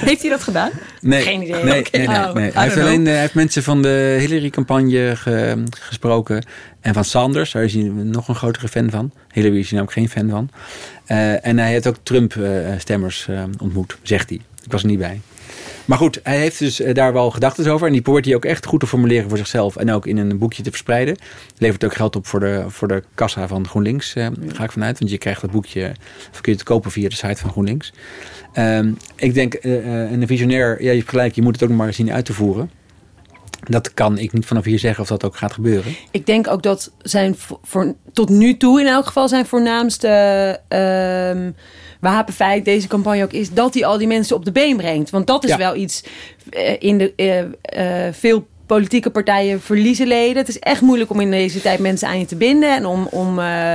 Heeft hij dat gedaan? Nee, Geen idee. Nee, nee, nee, Oh, nee. Hij, heeft alleen, eh, hij heeft mensen van de Hillary-campagne ge- gesproken. En van Sanders, daar is hij nog een grotere fan van. Hillary is hij namelijk geen fan van. Eh, en hij heeft ook Trump-stemmers eh, ontmoet, zegt hij. Ik was er niet bij. Maar goed, hij heeft dus eh, daar wel gedachten over. En die probeert hij ook echt goed te formuleren voor zichzelf. En ook in een boekje te verspreiden. Levert ook geld op voor de, voor de kassa van GroenLinks, eh, ga ik vanuit. Want je krijgt dat boekje, of kun je het kopen via de site van GroenLinks. Ehm, ik denk, eh, eh, een visionair, ja, je hebt gelijk, je moet het ook nog maar zien uit te voeren. Dat kan ik niet vanaf hier zeggen of dat ook gaat gebeuren. Ik denk ook dat zijn voor, tot nu toe in elk geval zijn voornaamste ehm wapenfeit deze campagne ook is dat hij al die mensen op de been brengt. Want dat is Ja. wel iets eh, in de eh, eh, veel politieke partijen verliezen leden. Het is echt moeilijk om in deze tijd mensen aan je te binden en om, om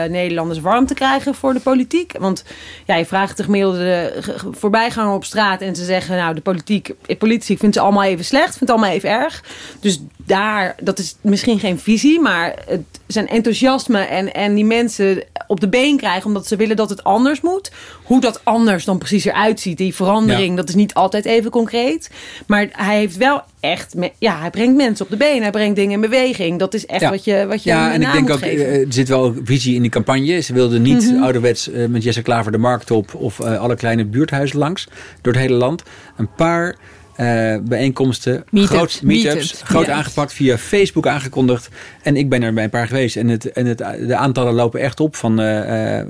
Nederlanders warm te krijgen voor de politiek. Want ja, je vraagt de gemiddelde ge- ge- voorbijganger op straat en ze zeggen, nou, de politiek, de politici vindt ze allemaal even slecht, vindt het allemaal even erg. Dus daar, dat is misschien geen visie, maar het zijn enthousiasme en, en die mensen op de been krijgen omdat ze willen dat het anders moet. Hoe dat anders dan precies eruit ziet, die verandering, Ja. dat is niet altijd even concreet. Maar hij heeft wel echt, ja, hij brengt mensen op de been, hij brengt dingen in beweging. Dat is echt Ja. wat je, wat je Ja, en ik denk ook, geven. eh, er zit wel visie in die campagne. Ze wilden niet Mhm. ouderwets eh, met Jesse Klaver de markt op of eh, alle kleine buurthuizen langs door het hele land. Een paar bijeenkomsten, Meetups. groot, meetups, groot aangepakt, via Facebook aangekondigd. En ik ben er bij een paar geweest. En, het, en het, de aantallen lopen echt op van eh, eh,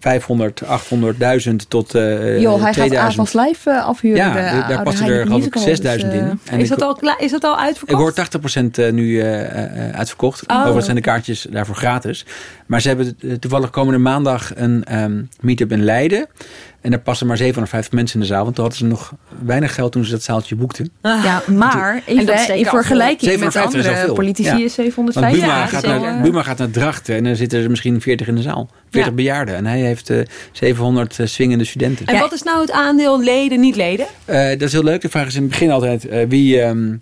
500, 800, 1000 tot eh Joh, hij gaat 2000. Avals Live eh, afhuren. Ja, de de- daar oude passen er geloof ik 6000 dus, in. eh, En is, ik- dat al, is dat al uitverkocht? ik hoor 80% eh, nu eh, eh, uitverkocht. Oh. Overigens zijn de kaartjes daarvoor gratis. Maar ze hebben toevallig komende maandag een ehm meet-up in Leiden. En daar passen maar 750 mensen in de zaal. Want toen hadden ze nog weinig geld toen ze dat zaaltje boekten. Ah. Ja, maar even in vergelijking met 750 is al andere veel. politici Ja. is Want 750. Buma, Ja, gaat naar. Buma gaat naar Drachten. En dan zitten er misschien 40 in de zaal. 40 Ja. bejaarden. En hij heeft eh 700 eh, swingende studenten. En wat is nou het aandeel leden, niet leden? Eh, dat is heel leuk. De vraag is in het begin altijd eh, wie, ehm,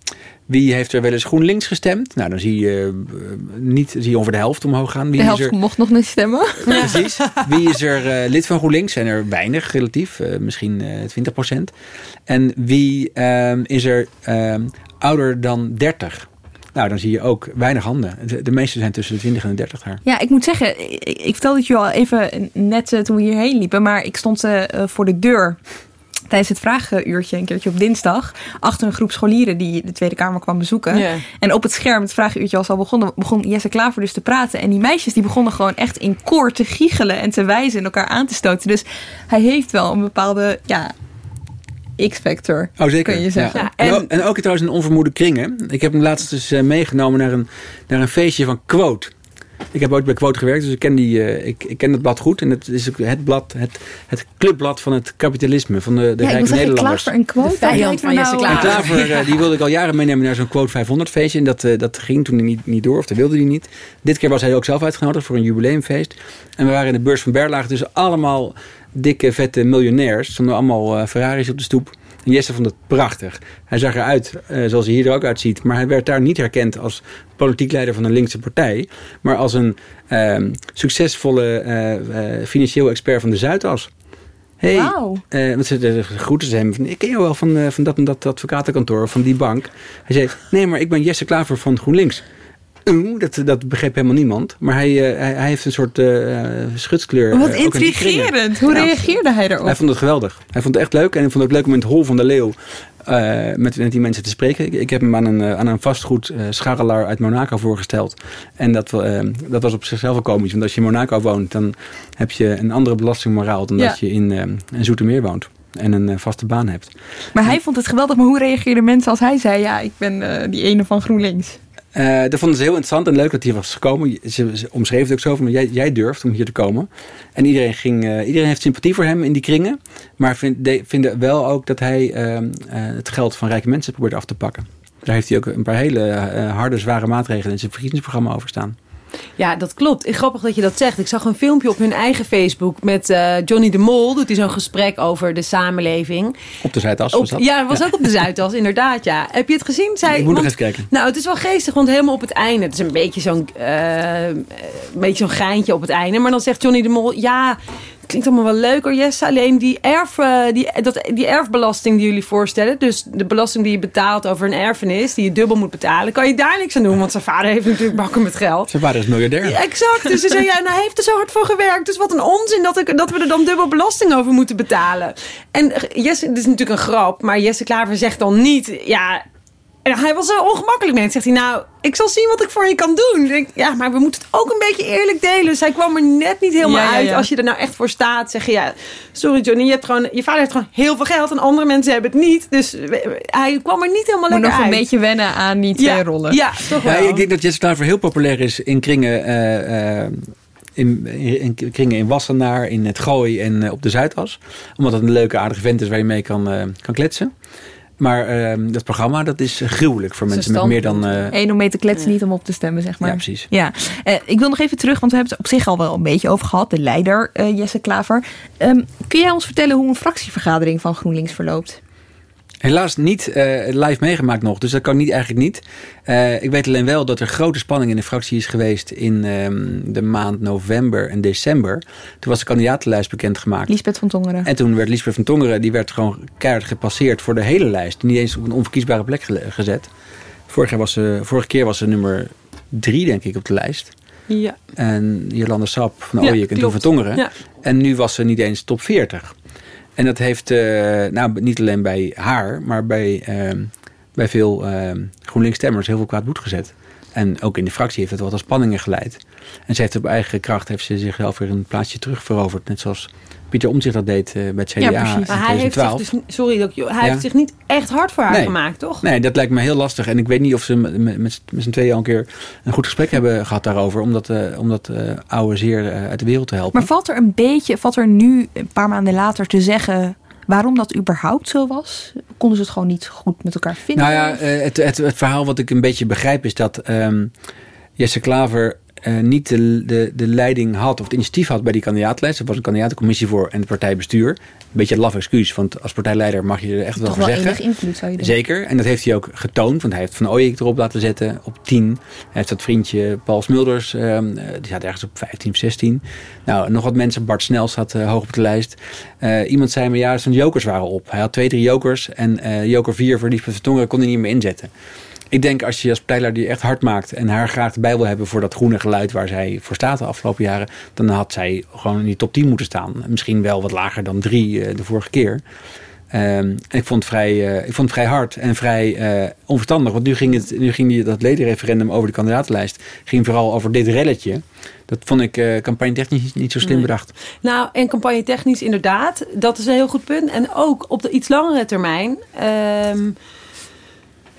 wie heeft er wel eens GroenLinks gestemd? Nou, dan zie je niet zie je ongeveer de helft omhoog gaan. Wie De is helft er, mocht nog niet stemmen. Precies. Wie is er eh, lid van GroenLinks? Zijn er weinig relatief, eh, misschien eh 20%. En wie ehm, is er ehm, ouder dan 30? Nou, dan zie je ook weinig handen. De, de meeste zijn tussen de 20 en de 30 daar. Ja, ik moet zeggen, ik, ik vertelde het je al even net eh, toen we hierheen liepen, maar ik stond eh, eh, voor de deur tijdens het vragenuurtje een keertje op dinsdag achter een groep scholieren die de Tweede Kamer kwam bezoeken. En op het scherm, het vragenuurtje was al begonnen, begon Jesse Klaver dus te praten. En die meisjes die begonnen gewoon echt in koor te giechelen en te wijzen en elkaar aan te stoten. Dus hij heeft wel een bepaalde ja, X-factor, Oh, zeker. kun je zeggen. Ja. Ja, En, en- ook, en ook trouwens in onvermoede kringen. Ik heb hem laatst dus meegenomen naar een, naar een feestje van Quote. Ik heb ooit bij Quote gewerkt, dus ik ken, die, eh, ik, ik ken dat blad goed. En het is ook het blad, het, het clubblad van het kapitalisme, van de, de Ja, rijke zeggen, Nederlanders. Klaver en quote. De vijand van Jesse nou- En Klaver. Eh, die wilde ik al jaren meenemen naar zo'n Quote 500 feestje. En dat, dat ging toen niet, niet door, of dat wilde hij niet. Dit keer was hij ook zelf uitgenodigd voor een jubileumfeest. En we waren in de beurs van Berlage, dus allemaal dikke, vette miljonairs. Stonden allemaal eh, Ferraris op de stoep. En Jesse vond het prachtig. Hij zag eruit eh, zoals hij hier er ook uitziet. Maar hij werd daar niet herkend als politiek leider van een linkse partij. Maar als een ehm, succesvolle eh, financieel expert van de Zuidas. Hey, want ze groeten ze hem van, ik ken jou wel van, van dat en dat advocatenkantoor, of van die bank. Hij zei, nee, maar ik ben Jesse Klaver van GroenLinks. Oeh, dat, dat begreep helemaal niemand. Maar hij, eh, hij, hij heeft een soort eh, schutskleur. Wat eh, in intrigerend. Hoe reageerde hij daarop? Hij vond het geweldig. Hij vond het echt leuk. En hij vond het ook leuk om in het hol van de leeuw met, met die mensen te spreken. Ik, ik heb hem aan een, aan een vastgoed eh, scharrelaar uit Monaco voorgesteld. En dat, dat was op zichzelf wel komisch. Want als je in Monaco woont, dan heb je een andere belastingmoraal dan Ja. dat je in, in Zoetermeer woont. En een vaste baan hebt. Maar hij vond het geweldig. Maar hoe reageerden mensen als hij zei... ja, ik ben die ene van GroenLinks? Eh, dat vonden ze heel interessant en leuk dat hij was gekomen. Ze, ze omschreef het ook zo van, jij, jij durft om hier te komen. En iedereen, ging, eh, iedereen heeft sympathie voor hem in die kringen. Maar vind, de- vinden wel ook dat hij ehm, eh, het geld van rijke mensen probeert af te pakken. Daar heeft hij ook een paar hele harde, zware maatregelen in zijn verkiezingsprogramma over staan. Ja, dat klopt. Grappig dat je dat zegt. Ik zag een filmpje op hun eigen Facebook met eh, Johnny de Mol. Doet hij zo'n gesprek over de samenleving. Op de Zuidas Op, was dat. ja, was ook op de Zuidas, inderdaad. Ja. Heb je het gezien? Zij, Ik moet nog even kijken. Nou, het is wel geestig, want helemaal op het einde. Het is een beetje zo'n eh, beetje zo'n geintje op het einde. Maar dan zegt Johnny de Mol, ja, klinkt allemaal wel leuk hoor, Jesse. Alleen die, erf, eh, die, dat, die erfbelasting die jullie voorstellen. Dus de belasting die je betaalt over een erfenis, die je dubbel moet betalen. Kan je daar niks aan doen, want zijn vader heeft natuurlijk bakken met geld. Zijn vader is miljardair. Ja, exact. Dus ze zei, ja, nou hij heeft er zo hard voor gewerkt. Dus wat een onzin dat, ik, dat we er dan dubbel belasting over moeten betalen. En eh, Jesse, dit is natuurlijk een grap, maar Jesse Klaver zegt dan niet, ja... En hij was zo ongemakkelijk mee. Zegt hij, nou, ik zal zien wat ik voor je kan doen. Ik denk, ja, maar we moeten het ook een beetje eerlijk delen. Dus hij kwam er net niet helemaal Ja, uit. ja. Als je er nou echt voor staat, zeg je, ja, sorry Johnny, je, hebt gewoon, je vader heeft gewoon heel veel geld en andere mensen hebben het niet. Dus hij kwam er niet helemaal Moet lekker nog een uit. beetje wennen aan die twee ja, rollen. Ja, toch Ja, wel. ik denk dat Jesse Klaver heel populair is in kringen, eh, eh, in, in, in kringen in Wassenaar, in het Gooi en eh, op de Zuidas. Omdat het een leuke, aardige vent is waar je mee kan, eh, kan kletsen. Maar eh, dat programma dat is gruwelijk voor mensen met meer dan... eh, Eén om mee te kletsen, niet om op te stemmen, zeg maar. Ja, precies. Ja, Eh, ik wil nog even terug, want we hebben het op zich al wel een beetje over gehad. De leider, eh, Jesse Klaver. Ehm, kun jij ons vertellen hoe een fractievergadering van GroenLinks verloopt? Helaas niet eh, live meegemaakt nog, dus dat kan niet eigenlijk niet. Eh, ik weet alleen wel dat er grote spanning in de fractie is geweest in ehm, de maand november en december. Toen was de kandidatenlijst bekendgemaakt. Lisbeth van Tongeren. En toen werd Liesbeth van Tongeren, die werd gewoon keihard gepasseerd voor de hele lijst. Niet eens op een onverkiesbare plek gezet. Vorig jaar was ze, vorige keer was ze nummer drie, denk ik, op de lijst. Ja. En Jolanda Sap van Ja, Ooyek en toen van Tongeren. Ja. En nu was ze niet eens top 40. En dat heeft, eh, nou niet alleen bij haar, maar bij, ehm, bij veel ehm GroenLinks-stemmers heel veel kwaad bloed gezet. En ook in de fractie heeft het wat tot spanningen geleid. En ze heeft op eigen kracht heeft ze zichzelf weer een plaatsje terug veroverd. Net zoals Pieter Omtzigt dat deed eh, bij het CDA Ja, in precies. Maar hij heeft zich 2012. dus, sorry, dat ik- hij Ja. heeft zich niet echt hard voor haar Nee. gemaakt, toch? Nee, dat lijkt me heel lastig. En ik weet niet of ze met, met, met z'n tweeën al een keer een goed gesprek hebben gehad daarover. Om dat, eh, om dat eh, oude zeer eh, uit de wereld te helpen. Maar valt er een beetje, valt er nu een paar maanden later te zeggen waarom dat überhaupt zo was? Konden ze het gewoon niet goed met elkaar vinden? Nou ja, eh, het, het, het verhaal wat ik een beetje begrijp is dat ehm, Jesse Klaver eh, niet de, de, de leiding had of het initiatief had bij die kandidaatlijst. Er was een kandidatencommissie voor en het partijbestuur. Een beetje een laf excuus, want als partijleider mag je er echt wel Toch wel zeggen. enig invloed zou je denken. Zeker, en dat heeft hij ook getoond, want hij heeft Van Ooyek erop laten zetten op 10. Hij heeft dat vriendje Paul Smulders, ehm, eh, die zat ergens op 15 of 16. Nou, nog wat mensen, Bart Snel zat eh, hoog op de lijst. Iemand zei me, ja, zijn jokers waren op. Hij had twee, drie jokers en joker 4 voor Liesbeth Vertongen kon hij niet meer inzetten. Ik denk als je als die echt hard maakt en haar graag erbij wil hebben voor dat groene geluid waar zij voor staat de afgelopen jaren, dan had zij gewoon in die top 10 moeten staan. Misschien wel wat lager dan drie eh, de vorige keer. Ehm, ik, vond het vrij, eh, ik vond het vrij hard en vrij eh, onverstandig. Want nu ging, het, nu ging die, dat ledenreferendum over de kandidatenlijst ging vooral over dit relletje. Dat vond ik uh, campagne-technisch niet, niet zo slim Nee. bedacht. Nou, en campagne-technisch inderdaad, dat is een heel goed punt. En ook op de iets langere termijn. ehm,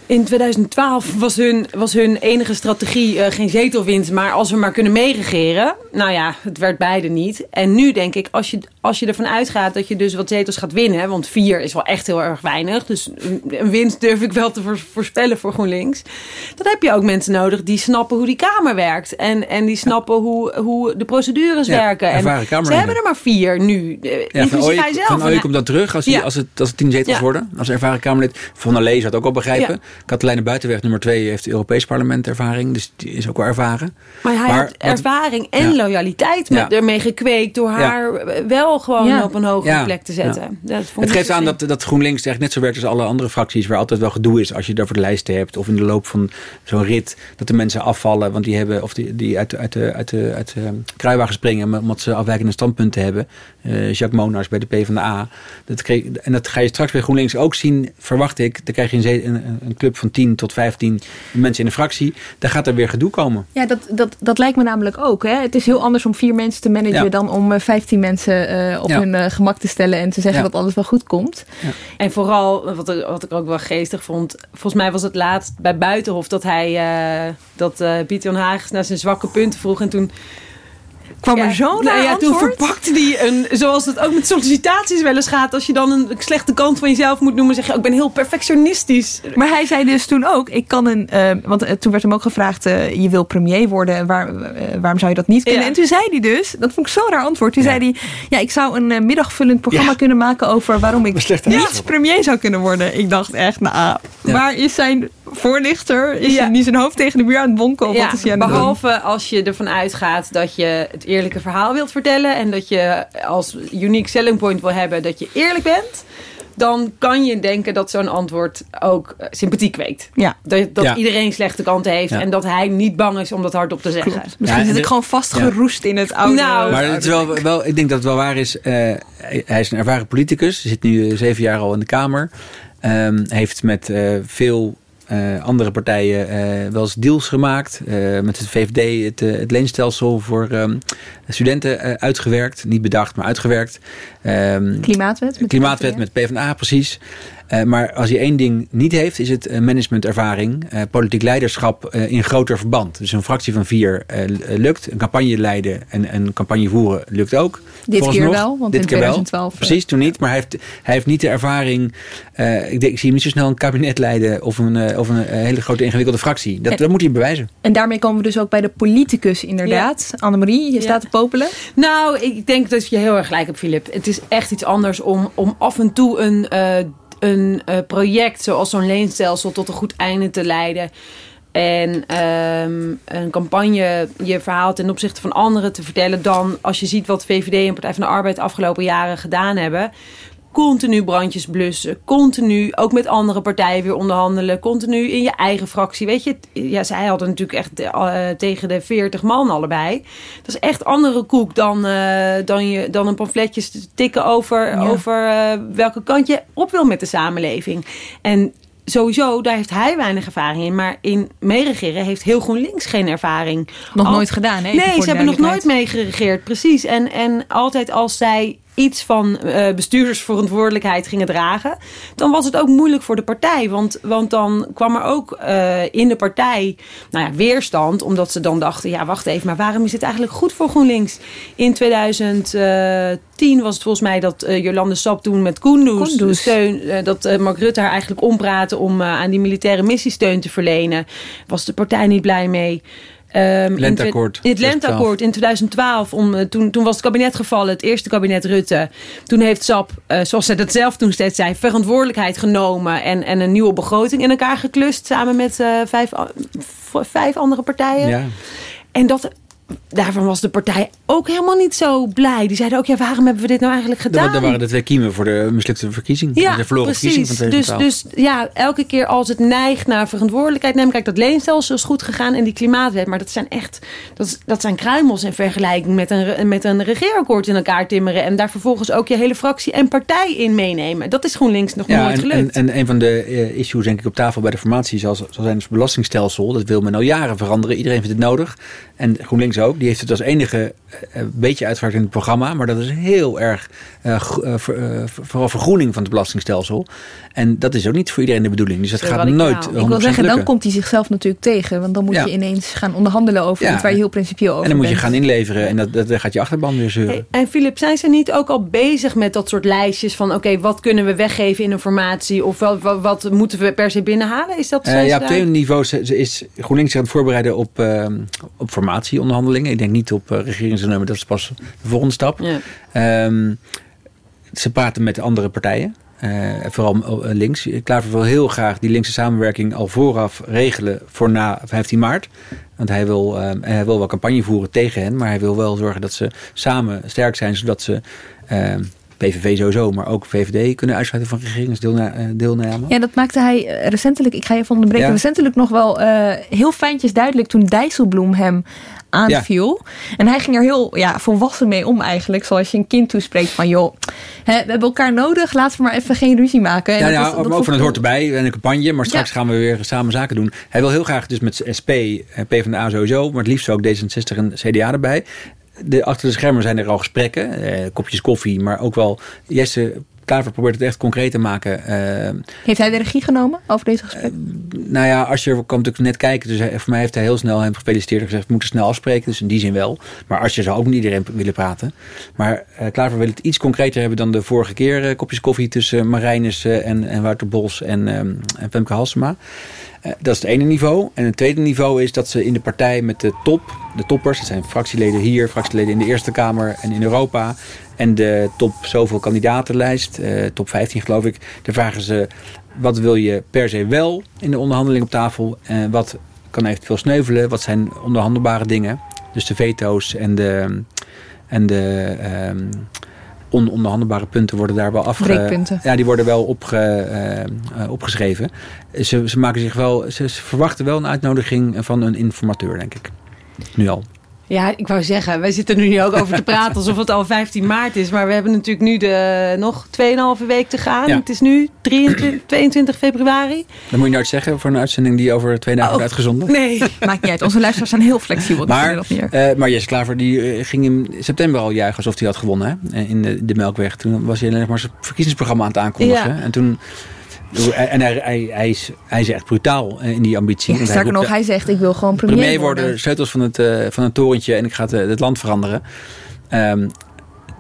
in 2012 was hun, was hun enige strategie eh, geen zetelwinst, maar als we maar kunnen meeregeren. Nou ja, het werd beide niet. En nu denk ik, als je, als je ervan uitgaat dat je dus wat zetels gaat winnen, want vier is wel echt heel erg weinig. Dus een, winst durf ik wel te voor- voorspellen voor GroenLinks. Dan heb je ook mensen nodig die snappen hoe die Kamer werkt. En, en die snappen hoe, hoe de procedures Ja, werken. En ze hebben er maar vier nu. eh, Ja, van Ooyek, hij zelf. van En Ooyek hij- komt dat terug als, Ja. als, het, als het tien zetels worden. Als ervaren Kamerlid. Van der Lee zou het ook wel begrijpen. Katelijne Buitenweg, nummer twee, heeft Europees parlement ervaring. Dus die is ook wel ervaren. Maar hij Maar heeft wat- ervaring en Ja. loyaliteit met, Ja. ermee gekweekt door haar wel gewoon Ja. op een hogere Ja. plek te zetten. Dat vond Het ik geeft dus aan dat, dat GroenLinks echt net zo werkt als alle andere fracties. Waar altijd wel gedoe is als je daarvoor de lijsten hebt. Of in de loop van zo'n rit. Dat de mensen afvallen. Want die hebben, of die, die uit, de- uit, de, uit, de, uit de kruiwagen springen. Omdat ze afwijkende standpunten hebben. Eh, Jacques Monars bij de PvdA. Dat kreeg, en dat ga je straks bij GroenLinks ook zien. Verwacht ik. Dan krijg je een, een, een club van 10 tot 15 mensen in de fractie. Dan gaat er weer gedoe komen. Ja, dat, dat, dat lijkt me namelijk ook. Hè. Het is heel anders om vier mensen te managen Ja. dan om eh, 15 mensen eh, op Ja. hun eh, gemak te stellen en te zeggen Ja. dat alles wel goed komt. En vooral, wat, ik- wat ik ook wel geestig vond. Volgens mij was het laatst bij Buitenhof dat hij. eh, dat eh Pieter Hagens naar zijn zwakke punten vroeg. En toen. Kwam ja, er zo nou naar ja, toen verpakte hij een. Zoals het ook met sollicitaties wel eens gaat. Als je dan een slechte kant van jezelf moet noemen. zeg je: oh, Ik ben heel perfectionistisch. Maar hij zei dus toen ook, ik kan een, eh, want eh, toen werd hem ook gevraagd, eh, je wil premier worden, waar, waarom zou je dat niet kunnen? Ja. En toen zei hij dus, dat vond ik zo'n raar antwoord, toen Ja. zei hij, ja, ik zou een middagvullend programma Ja. kunnen maken over waarom ik niet premier zou kunnen worden. Ik dacht echt, nou, Ja. waar is zijn voorlichter? Is Ja. hij niet zijn hoofd tegen de muur aan het bonken of Ja, wat is hij aan het doen? behalve als je ervan uitgaat dat je het eerlijke verhaal wilt vertellen en dat je als unique selling point wil hebben dat je eerlijk bent, dan kan je denken dat zo'n antwoord ook eh, sympathie kweekt. Ja. Dat, dat Ja. iedereen slechte kanten heeft Ja. en dat hij niet bang is om dat hardop te zeggen. Klopt. Misschien Ja, zit ik de- gewoon vastgeroest in het oude. Nou, Maar het is wel, wel, ik denk dat het wel waar is. eh, hij- is een ervaren politicus. Zit nu eh, zeven jaar al in de Kamer. Ehm, heeft met eh, veel eh, andere partijen eh, wel eens deals gemaakt. Eh, met het VVD het, het leenstelsel voor ehm, studenten uitgewerkt. Niet bedacht, maar uitgewerkt. Ehm, Klimaatwet. Met Klimaatwet met PvdA, precies. Eh, maar als hij één ding niet heeft, is het eh, managementervaring, eh, politiek leiderschap eh, in groter verband. Dus een fractie van vier lukt. Een campagne leiden en een campagne voeren lukt ook. Dit keer wel, want Dit in keer wel. 2012, eh, Precies, toen niet. Maar hij heeft, hij heeft niet de ervaring. eh, ik, denk, ik zie hem niet zo snel een kabinet leiden of een, eh, of een hele grote ingewikkelde fractie. Dat, En- dat moet hij bewijzen. En daarmee komen we dus ook bij de politicus inderdaad. Annemarie, je Ja. staat te popelen. Nou, ik denk dat je heel erg gelijk hebt, Filip. Het is echt iets anders om, om af en toe een, eh, een eh, project zoals zo'n leenstelsel tot een goed einde te leiden. En ehm, een campagne, je verhaal ten opzichte van anderen te vertellen. Dan als je ziet wat VVD en Partij van de Arbeid de afgelopen jaren gedaan hebben. Continu brandjes blussen. Continu ook met andere partijen weer onderhandelen. Continu in je eigen fractie. Weet je, ja, zij hadden natuurlijk echt eh, tegen de 40 man allebei. Dat is echt andere koek dan, eh, dan, je, dan een pamfletje te tikken over, Ja. over eh, welke kant je op wil met de samenleving. En sowieso, daar heeft hij weinig ervaring in. Maar in meeregeren heeft heel GroenLinks geen ervaring. Nog Al- nooit gedaan, hè? Nee, ze hebben nog nooit meegeregeerd, precies. En, en altijd als zij iets van eh, bestuurdersverantwoordelijkheid gingen dragen, dan was het ook moeilijk voor de partij. Want, want dan kwam er ook eh, in de partij nou ja, weerstand, omdat ze dan dachten: ja, wacht even, maar waarom is dit eigenlijk goed voor GroenLinks? In 2010 was het volgens mij dat eh, Jolande Sap toen met Koendoes Koendoes. steun, eh, dat eh, Mark Rutte haar eigenlijk ompraatte om eh, aan die militaire missie steun te verlenen. Was de partij niet blij mee. Ehm, in Lenteakkoord, twe- Het lenteakkoord in 2012. Om, eh, toen, toen was het kabinet gevallen, het eerste kabinet Rutte. Toen heeft SAP, eh, zoals zij dat zelf toen steeds zei, verantwoordelijkheid genomen. En, en een nieuwe begroting in elkaar geklust. Samen met eh, vijf, vijf andere partijen. Ja. En dat daarvan was de partij ook helemaal niet zo blij. Die zeiden ook, ja, waarom hebben we dit nou eigenlijk gedaan? Dat waren de twee kiemen voor de mislukte verkiezing. Ja, de verloren precies. verkiezing van dus, dus ja, elke keer als het neigt naar verantwoordelijkheid nemen. Kijk, dat leenstelsel is goed gegaan en die klimaatwet. Maar dat zijn echt, dat, zijn kruimels in vergelijking met een, met een regeerakkoord in elkaar timmeren. En daar vervolgens ook je hele fractie en partij in meenemen. Dat is GroenLinks nog Ja, nooit en, gelukt. en, en een van de eh, issues denk ik op tafel bij de formatie zal, zal zijn het belastingstelsel. Dat wil men al jaren veranderen. Iedereen vindt het nodig. En GroenLinks ook. Die heeft het als enige eh, een beetje uitgewerkt in het programma. Maar dat is heel erg eh, eh, ver- eh, vooral vergroening van het belastingstelsel. En dat is ook niet voor iedereen de bedoeling. Dus dat gaat nooit 100% Ik wil zeggen, dan komt hij zichzelf natuurlijk tegen. Want dan moet Ja. je ineens gaan onderhandelen over Ja. iets waar je heel principieel over En dan moet je gaan inleveren. En dat, dat, dan gaat je achterban weer zeuren. Hey, en Filip, zijn ze niet ook al bezig met dat soort lijstjes van... oké, wat kunnen we weggeven in een formatie? Of wat, wat, wat moeten we per se binnenhalen? Is dat Eh, ze ja, op twee niveaus is- is GroenLinks zich aan het voorbereiden op, eh, op formatieonderhandelingen. Ik denk niet op uh, regeringsnemen, dat is pas de volgende stap. Ja. Ehm, ze praten met andere partijen. eh, vooral eh, links. Klaver wil heel graag die linkse samenwerking al vooraf regelen voor na 15 maart. Want hij wil, eh, hij wil wel campagne voeren tegen hen. Maar hij wil wel zorgen dat ze samen sterk zijn. Zodat ze eh, PVV sowieso, maar ook VVD kunnen uitsluiten van regeringsdeelname. Ja, dat maakte hij eh, recentelijk, ik ga je even onderbreken, Ja. recentelijk nog wel eh, heel fijntjes duidelijk toen Dijsselbloem hem aanviel. En hij ging er heel ja, volwassen mee om eigenlijk. Zoals je een kind toespreekt van joh, hè, we hebben elkaar nodig, laten we maar even geen ruzie maken. En Ja, dat ja dat ook van het hoort erbij en een campagne. Maar straks Ja. gaan we weer samen zaken doen. Hij wil heel graag dus met SP, PvdA sowieso. Maar het liefst ook D66 en CDA erbij. De, achter de schermen zijn er al gesprekken. Eh, kopjes koffie, maar ook wel... Jesse Klaver probeert het echt concreet te maken. Eh, Heeft hij de regie genomen over deze gesprek? nou ja, als je komt natuurlijk net kijken. Dus hij- voor mij heeft hij heel snel hem gefeliciteerd en gezegd... we moeten snel afspreken. Dus in die zin wel. Maar als je zou ook met iedereen willen praten. Maar eh Klaver wil het iets concreter hebben dan de vorige keer. eh, kopjes koffie tussen Marijnus eh, en, en Wouter Bos en, ehm, en Femke Halsema. Eh, dat is het ene niveau. En het tweede niveau is dat ze in de partij met de top, de toppers, dat zijn fractieleden hier, fractieleden in de Eerste Kamer en in Europa. En de top zoveel kandidatenlijst, eh, top 15 geloof ik. Daar vragen ze wat wil je per se wel in de onderhandeling op tafel. En wat kan eventueel sneuvelen. Wat zijn onderhandelbare dingen. Dus de veto's en de, en de ehm, ononderhandelbare punten worden daar wel afge... Ja, die worden wel opge, eh, eh, opgeschreven. Ze, ze, maken zich wel, ze, ze verwachten wel een uitnodiging van een informateur, denk ik. Nu al. Ja, ik wou zeggen, wij zitten er nu ook over te praten alsof het al 15 maart is. Maar we hebben natuurlijk nu de, nog 2,5 week te gaan. Ja. Het is nu 23, 22 februari. Dat moet je nooit zeggen voor een uitzending die over twee dagen Oh. wordt uitgezonden. Nee. Maakt niet uit, onze luisteraars zijn heel flexibel. die Maar, dat eh, maar Jesse Klaver die, eh, ging in september al juichen alsof hij had gewonnen hè? in de, de Melkweg. Toen was hij alleen maar zijn verkiezingsprogramma aan het aankondigen. Ja. En toen... En hij, hij, hij, is, hij is echt brutaal eh, in die ambitie. Ja, sterker nog, hij zegt ik wil gewoon premier, premier worden. worden, sleutels van het, eh, van het torentje en ik ga het, eh, het land veranderen. Ehm,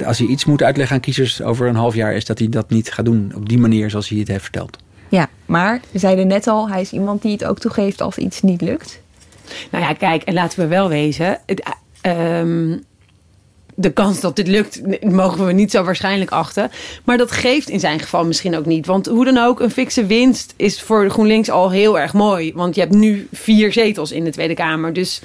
als hij iets moet uitleggen aan kiezers over een half jaar, is dat hij dat niet gaat doen op die manier zoals hij het heeft verteld. Ja, maar we zeiden net al, hij is iemand die het ook toegeeft als iets niet lukt. Nou ja, kijk, en laten we wel wezen. het, eh, ehm, de kans dat dit lukt, mogen we niet zo waarschijnlijk achten. Maar dat geeft in zijn geval misschien ook niet. Want hoe dan ook, een fikse winst is voor GroenLinks al heel erg mooi. Want je hebt nu vier zetels in de Tweede Kamer. Dus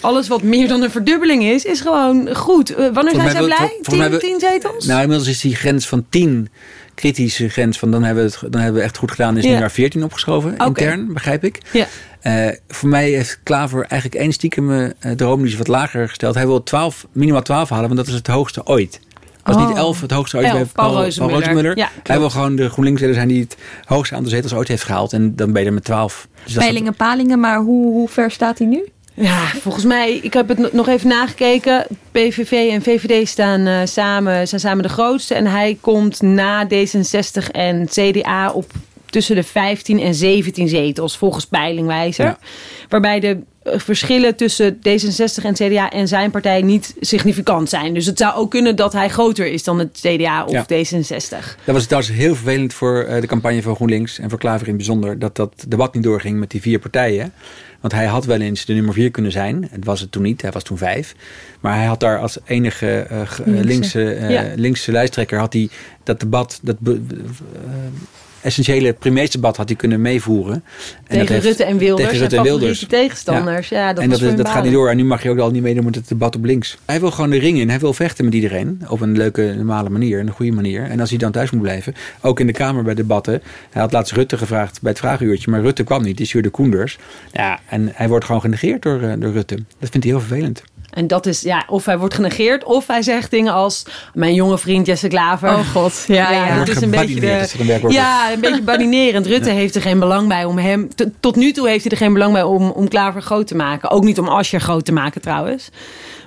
alles wat meer dan een verdubbeling is, is gewoon goed. Eh, wanneer zijn ze blij? Tien, tien zetels? Nou, inmiddels is die grens van 10, kritische grens van dan hebben we het, dan hebben we echt goed gedaan, is nu naar 14 opgeschoven, intern, begrijp ik. Ja. Eh, voor mij heeft Klaver eigenlijk één stiekem eh, droom, die is wat lager gesteld. Hij wil 12, minimaal 12 halen, want dat is het hoogste ooit. Was Oh. niet 11 het hoogste ooit Elf, bij Paul. Ja, Hij wil gewoon de GroenLinks-leider zijn die het hoogste aantal zetels ooit heeft gehaald. En dan ben je er met 12. Dus dat palingen, maar hoe, hoe ver staat hij nu? Ja, volgens mij, ik heb het no- nog even nagekeken. PVV en VVD staan, eh, samen, zijn samen de grootste. En hij komt na D66 en CDA op tussen de 15 en 17 zetels, volgens Peilingwijzer. Ja. Waarbij de eh, verschillen tussen D66 en CDA en zijn partij niet significant zijn. Dus het zou ook kunnen dat hij groter is dan het CDA of Ja. D66. Dat was trouwens heel vervelend voor eh, de campagne van GroenLinks en voor Klaver in bijzonder. Dat dat debat niet doorging met die vier partijen. Want hij had wel eens de nummer vier kunnen zijn. Het was het toen niet, hij was toen vijf. Maar hij had daar als enige uh, linkse, linkse, uh, ja. linkse lijsttrekker... had hij dat debat, dat essentiële primeersdebat had hij kunnen meevoeren. En tegen Rutte en Wilders. Tegen Rutte en Wilders. tegenstanders. Ja. ja dat en dat, dat gaat niet door. En nu mag je ook al niet meedoen met het debat op links. Hij wil gewoon de ring in. Hij wil vechten met iedereen. Op een leuke, normale manier. Een goede manier. En als hij dan thuis moet blijven. Ook in de Kamer bij debatten. Hij had laatst Rutte gevraagd bij het vraaguurtje. Maar Rutte kwam niet. Die stuurde Koenders. Ja, en hij wordt gewoon genegeerd door, door Rutte. Dat vindt hij heel vervelend. En dat is, ja, of hij wordt genegeerd, of hij zegt dingen als mijn jonge vriend Jesse Klaver. Oh god, ja, ja. ja. dat is een beetje de, ja, een beetje badinerend. Rutte ja. heeft er geen belang bij om hem, tot nu toe heeft hij er geen belang bij om, om Klaver groot te maken. Ook niet om Ascher groot te maken trouwens.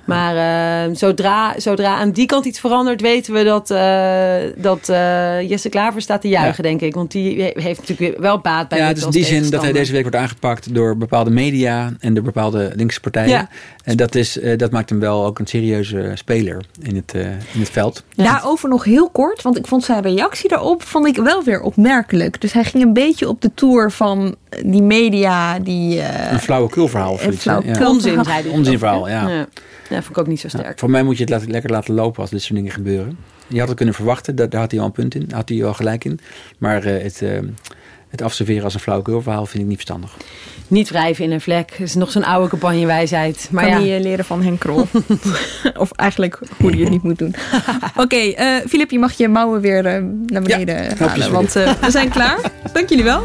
Maar uh, zodra, zodra aan die kant iets verandert, weten we dat, uh, dat uh, Jesse Klaver staat te juichen, ja. denk ik. Want die heeft natuurlijk wel baat bij Ja, dus in die zin dat hij deze week wordt aangepakt door bepaalde media en door bepaalde linkse partijen. Ja. En dat, is, dat maakt hem wel ook een serieuze speler in het, in het veld. Ja. Daarover nog heel kort, want ik vond zijn reactie daarop vond ik wel weer opmerkelijk. Dus hij ging een beetje op de tour van die media die... een flauwekulverhaal of iets. Ja. Onzin, zei hij. Onzinverhaal, ja. Ja. Vond ik ook niet zo sterk. Ja, voor mij moet je het laten, lekker laten lopen als dit soort dingen gebeuren. Je had het kunnen verwachten, daar, daar had hij al een punt in, had hij wel gelijk in. Maar uh, het, uh, het afserveren als een flauwekulverhaal vind ik niet verstandig. Niet wrijven in een vlek. Dat is nog zo'n oude campagnewijsheid. Maar kan ja. je leren van Henk Krol. of eigenlijk hoe hij het niet moet doen. Oké, okay, uh, Filip, je mag je mouwen weer naar beneden ja, halen. Want we zijn klaar. Dank jullie wel.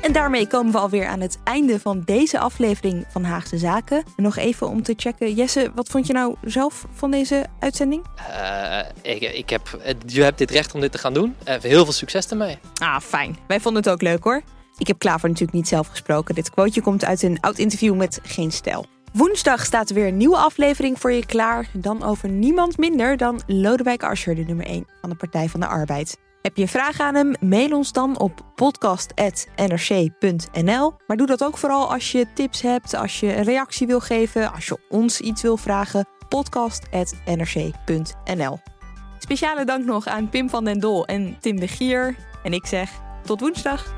En daarmee komen we alweer aan het einde van deze aflevering van Haagse Zaken. Nog even om te checken. Jesse, wat vond je nou zelf van deze uitzending? Uh, ik, ik heb, je hebt dit recht om dit te gaan doen. Uh, heel veel succes ermee. Ah, fijn. Wij vonden het ook leuk hoor. Ik heb Klaver natuurlijk niet zelf gesproken. Dit quoteje komt uit een oud interview met Geen Stijl. Woensdag staat er weer een nieuwe aflevering voor je klaar. Dan over niemand minder dan Lodewijk Asscher, de nummer 1 van de Partij van de Arbeid. Heb je een vraag aan hem? Mail ons dan op podcast.nrc.nl. Maar doe dat ook vooral als je tips hebt, als je een reactie wil geven, als je ons iets wil vragen. podcast.nrc.nl. Speciale dank nog aan Pim van den Dol en Tim de Gier. En ik zeg tot woensdag.